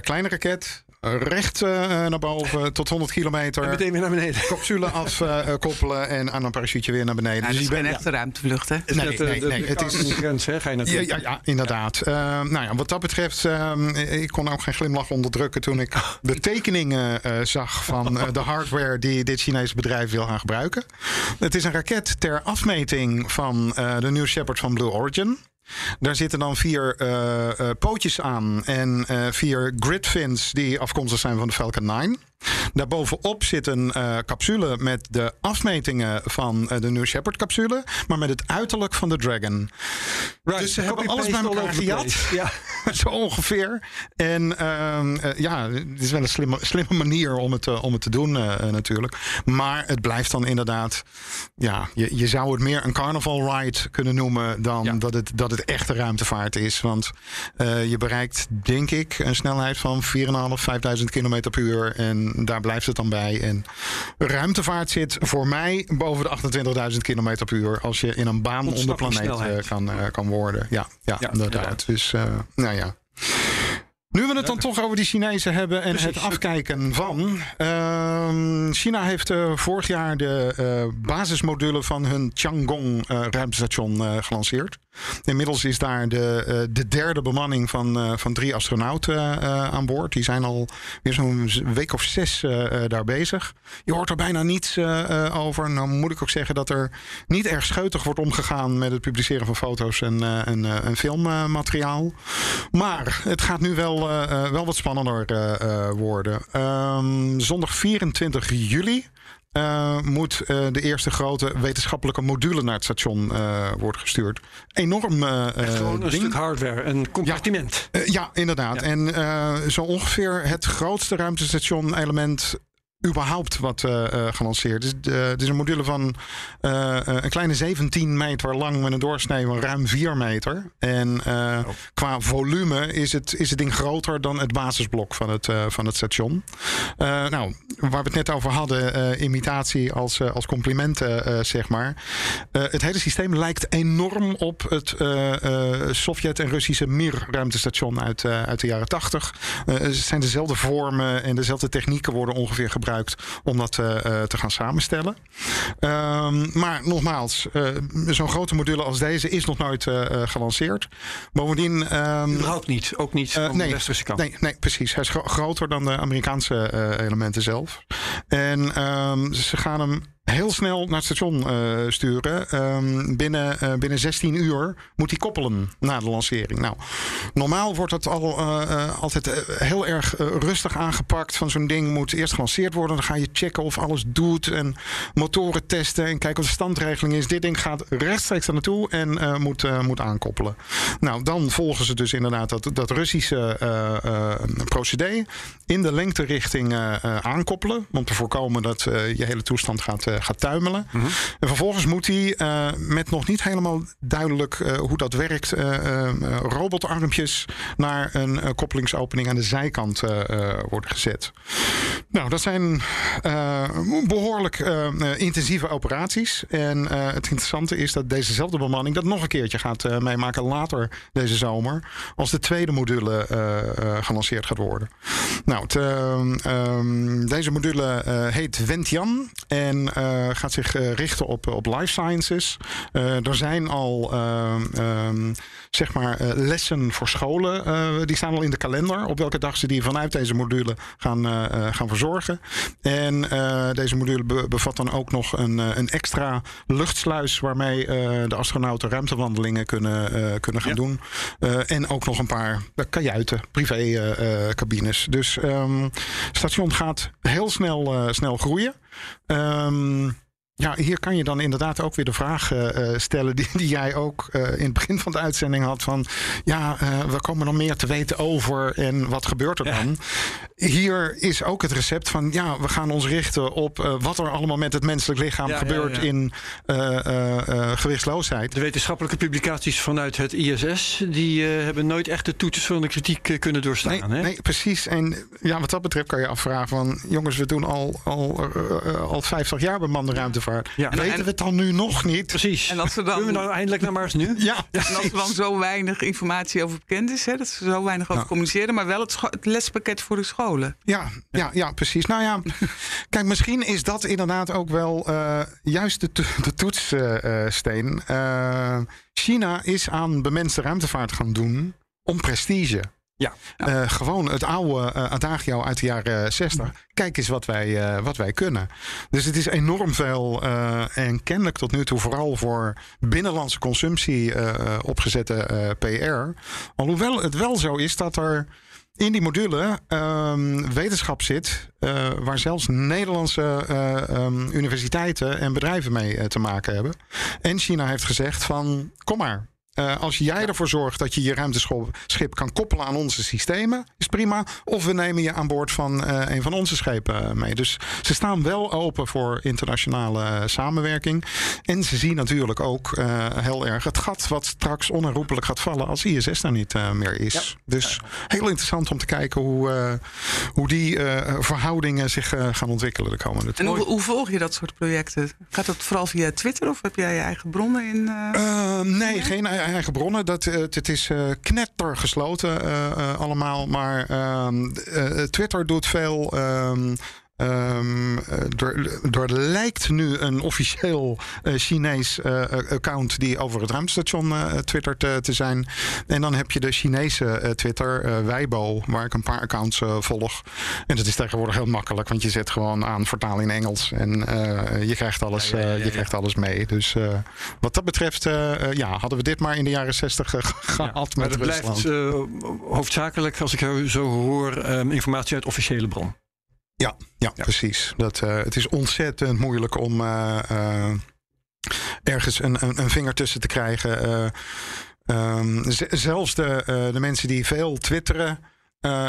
Kleine raket, recht eh, naar boven tot 100 kilometer. En meteen weer naar beneden. Capsule afkoppelen en aan een parachute weer naar beneden. Dus dat is je bent- echte ruimtevlucht, hè? Nee, eh, nee, de- nee, het is- grens, hè, ga je Ja, natuurlijk. ja, ja, inderdaad. Eh, nou ja, wat dat betreft, eh, ik kon ook geen glimlach onderdrukken toen ik de tekeningen eh, zag van eh, de hardware die dit Chinese bedrijf wil gaan gebruiken. Het is een raket ter afmeting van eh, de New Shepard van Blue Origin. Daar zitten dan vier eh, eh, pootjes aan en eh, vier grid fins die afkomstig zijn van de Falcon 9. Daarbovenop zit een capsule met de afmetingen van de New Shepard capsule, maar met het uiterlijk van de Dragon. Right, Dus ze hebben alles bij elkaar gejat. Ja. Zo ongeveer. En ehm, eh, ja, het is wel een slimme, slimme manier om het, eh, om het te doen eh, natuurlijk. Maar het blijft dan inderdaad... Ja, je, je zou het meer een carnival ride kunnen noemen... dan Ja. dat, het, dat het echte ruimtevaart is. Want je bereikt, denk ik, een snelheid van 4.500, 5.000 km per uur. En daar blijft het dan bij. En ruimtevaart zit voor mij boven de 28.000 km per uur... als je in een baan om de planeet kan, kan worden. Ja, ja, Ja, inderdaad. inderdaad. Dus, nou ja. Nu we het dan toch over die Chinezen hebben en het afkijken van. ehm, China heeft eh, vorig jaar de eh, basismodule van hun Tiangong eh, ruimtestation gelanceerd. Inmiddels is daar de, de derde bemanning van, van drie astronauten aan boord. Die zijn al weer zo'n week of zes daar bezig. Je hoort er bijna niets over. Nou moet ik ook zeggen dat er niet erg scheutig wordt omgegaan met het publiceren van foto's en, en, en filmmateriaal. Maar het gaat nu wel, eh, eh, wel wat spannender eh, worden. Ehm, zondag 24 juli. moet de eerste grote wetenschappelijke module naar het station eh, worden gestuurd. Enorm eh, Gewoon een ding. stuk hardware, een compartiment. Ja, inderdaad. Ja. En zo ongeveer het grootste ruimtestation-element überhaupt wat eh, eh, gelanceerd is. De- Het is een module van eh, eh, een kleine 17 meter lang met een doorsnee van ruim 4 meter. En eh, qua volume is het, is het ding groter dan het basisblok van het, eh, van het station. Eh, nou, waar we het net over hadden, eh, imitatie als, eh, als compliment, eh, eh, zeg maar. Eh, het hele systeem lijkt enorm op het eh, eh, Sovjet- en Russische Mir-ruimtestation uit, eh, uit de jaren 80. Eh, het zijn dezelfde vormen en dezelfde technieken worden ongeveer gebruikt om dat eh, eh, te gaan samenstellen. Ehm, maar nogmaals, eh, zo'n grote module als deze is nog nooit gelanceerd. Bovendien. ehm, Überhaupt niet. Ook niet van nee, de westerse kant. Nee, nee, precies. Hij is gro- groter dan de Amerikaanse elementen zelf. En ehm, ze gaan hem heel snel naar het station eh, sturen. Ehm, binnen, eh, binnen 16 uur moet hij koppelen na de lancering. Nou, normaal wordt dat al, eh, altijd heel erg rustig aangepakt. Van zo'n ding moet eerst gelanceerd worden. Dan ga je checken of alles doet. En motoren testen. En kijken of de standregeling is. Dit ding gaat rechtstreeks daar naartoe en moet, moet aankoppelen. Nou, dan volgen ze dus inderdaad dat, dat Russische procedé. In de lengterichting aankoppelen. Om te voorkomen dat je hele toestand gaat, gaat tuimelen. En vervolgens moet hij eh, met nog niet helemaal duidelijk eh, hoe dat werkt, eh, eh, eh, robotarmpjes naar een eh, koppelingsopening aan de zijkant eh, eh, worden gezet. Nou, dat zijn eh, behoorlijk eh, eh, intensieve operaties. En eh, het interessante is dat dezezelfde bemanning dat nog een keertje gaat eh, meemaken later deze zomer. Als de tweede module eh, eh, gelanceerd gaat worden. Nou, het, ehm, ehm, deze module eh, heet Wentian en eh, gaat zich eh, richten op, op life sciences. Eh, er zijn al ehm, ehm, zeg maar eh, lessen voor scholen. eh, die staan al in de kalender. Op welke dag ze die vanuit deze module gaan, eh, eh, gaan verzorgen. En eh, deze module be- bevat dan ook nog een, eh, een extra luchtsluis waarmee eh, de astronauten ruimtewandelingen kunnen, eh, kunnen gaan Ja. doen. Eh, en ook nog een paar eh, kajuiten, privé eh, eh, cabines. Dus het station gaat heel snel, eh, snel groeien. Um, ja, hier kan je dan inderdaad ook weer de vraag eh, eh, stellen die, die jij ook eh, in het begin van de uitzending had van ja, eh, we komen nog meer te weten over en wat gebeurt er Ja. dan? Hier is ook het recept van ja, we gaan ons richten op wat er allemaal met het menselijk lichaam Ja, gebeurt ja. in gewichtsloosheid. De wetenschappelijke publicaties vanuit het ISS... die hebben nooit echt de toetsen van de kritiek kunnen doorstaan. Nee, hè? nee, precies. En ja, wat dat betreft kan je afvragen van... jongens, we doen al, al, al 50 jaar bemande Ja. Weten En- we het dan nu nog niet? Precies. En als we dan- Kunnen we nou eindelijk naar Mars nu? Ja, En als er dan zo weinig informatie over bekend is, hè, dat ze zo weinig over Ja. communiceren, maar wel het lespakket voor de scholen. Ja, ja, ja, precies. Nou ja, kijk, misschien is dat inderdaad ook wel eh, juist de, to- de toetssteen. Eh, China is aan bemenste ruimtevaart gaan doen om prestige. Ja. Eh, gewoon het oude eh, adagio uit de jaren 60. Kijk eens wat wij, eh, wat wij kunnen. Dus het is enorm veel en kennelijk tot nu toe vooral voor binnenlandse consumptie opgezette PR. Alhoewel het wel zo is dat er in die module ehm, wetenschap zit waar zelfs Nederlandse eh, ehm, universiteiten en bedrijven mee te maken hebben. En China heeft gezegd van kom maar. Eh, als jij ervoor zorgt dat je je ruimteschip kan koppelen aan onze systemen, is prima. Of we nemen je aan boord van eh, een van onze schepen eh, mee. Dus ze staan wel open voor internationale samenwerking. En ze zien natuurlijk ook heel erg het gat wat straks onherroepelijk gaat vallen als ISS daar niet meer is. Dus heel interessant om te kijken hoe, hoe die verhoudingen zich gaan ontwikkelen de komende tijd. En hoe, hoe volg je dat soort projecten? Gaat dat vooral via Twitter of heb jij je eigen bronnen in? nee, geen ei- eigen bronnen. Dat, eh, het is eh knetter gesloten eh, allemaal. Maar ehm, eh, Twitter doet veel. Ehm, ehm, eh, er, er lijkt nu een officieel eh, Chinees eh, account die over het ruimtestation eh twittert eh, te zijn. En dan heb je de Chinese eh, Twitter, eh, Weibo, waar ik een paar accounts eh, volg. En dat is tegenwoordig heel makkelijk, want je zet gewoon aan vertaal in Engels en eh, je, krijgt alles, Ja, ja, ja, eh, je krijgt alles mee. Dus eh, wat dat betreft, eh, eh, ja, hadden we dit maar in de jaren zestig eh, gehad Maar met het Rusland. blijft eh, hoofdzakelijk, als ik zo hoor, ehm, informatie uit officiële bron. Ja, ja, precies. Dat, eh, het is ontzettend moeilijk om eh, eh, ergens een, een, een vinger tussen te krijgen. Eh, ehm, zelfs de, de mensen die veel twitteren.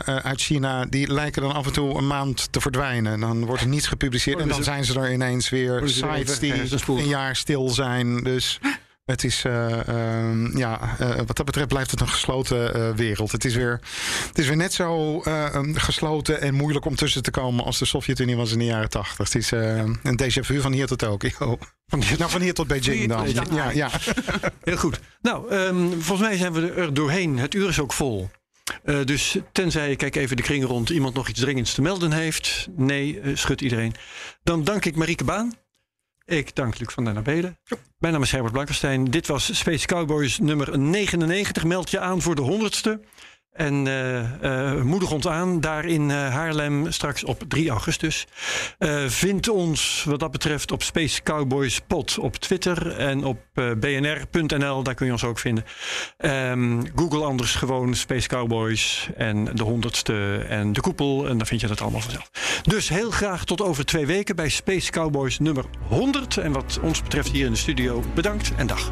uit China, die lijken dan af en toe een maand te verdwijnen. Dan wordt er niets gepubliceerd en dan zijn ze er ineens weer. Sites die een jaar stil zijn. Dus het is, eh, ehm, ja, eh, wat dat betreft blijft het een gesloten eh, wereld. Het is, weer, het is weer net zo eh, um, gesloten en moeilijk om tussen te komen als de Sovjet-Unie was in de jaren tachtig. Het is een déjà vu van hier tot Tokio. Van hier, nou, van hier tot Beijing dan. Ja, ja. Heel goed. Nou, ehm, volgens mij zijn we er doorheen. Het uur is ook vol. Dus tenzij, ik kijk even de kring rond, iemand nog iets dringends te melden heeft. Nee, schudt iedereen. Dan dank ik Marieke Baan. Ik dank Luc van den Abelen. Mijn naam is Herbert Blankenstein. Dit was Space Cowboys nummer 99. Meld je aan voor de 100ste. En eh, eh, moedig ons aan daar in eh, Haarlem straks op 3 augustus. Vind ons wat dat betreft op Space Cowboys Pod op Twitter en op bnr.nl. Daar kun je ons ook vinden. Ehm, Google anders gewoon Space Cowboys en de honderdste en de koepel. En dan vind je dat allemaal vanzelf. Dus heel graag tot over twee weken bij Space Cowboys nummer 100. En wat ons betreft hier in de studio bedankt en dag.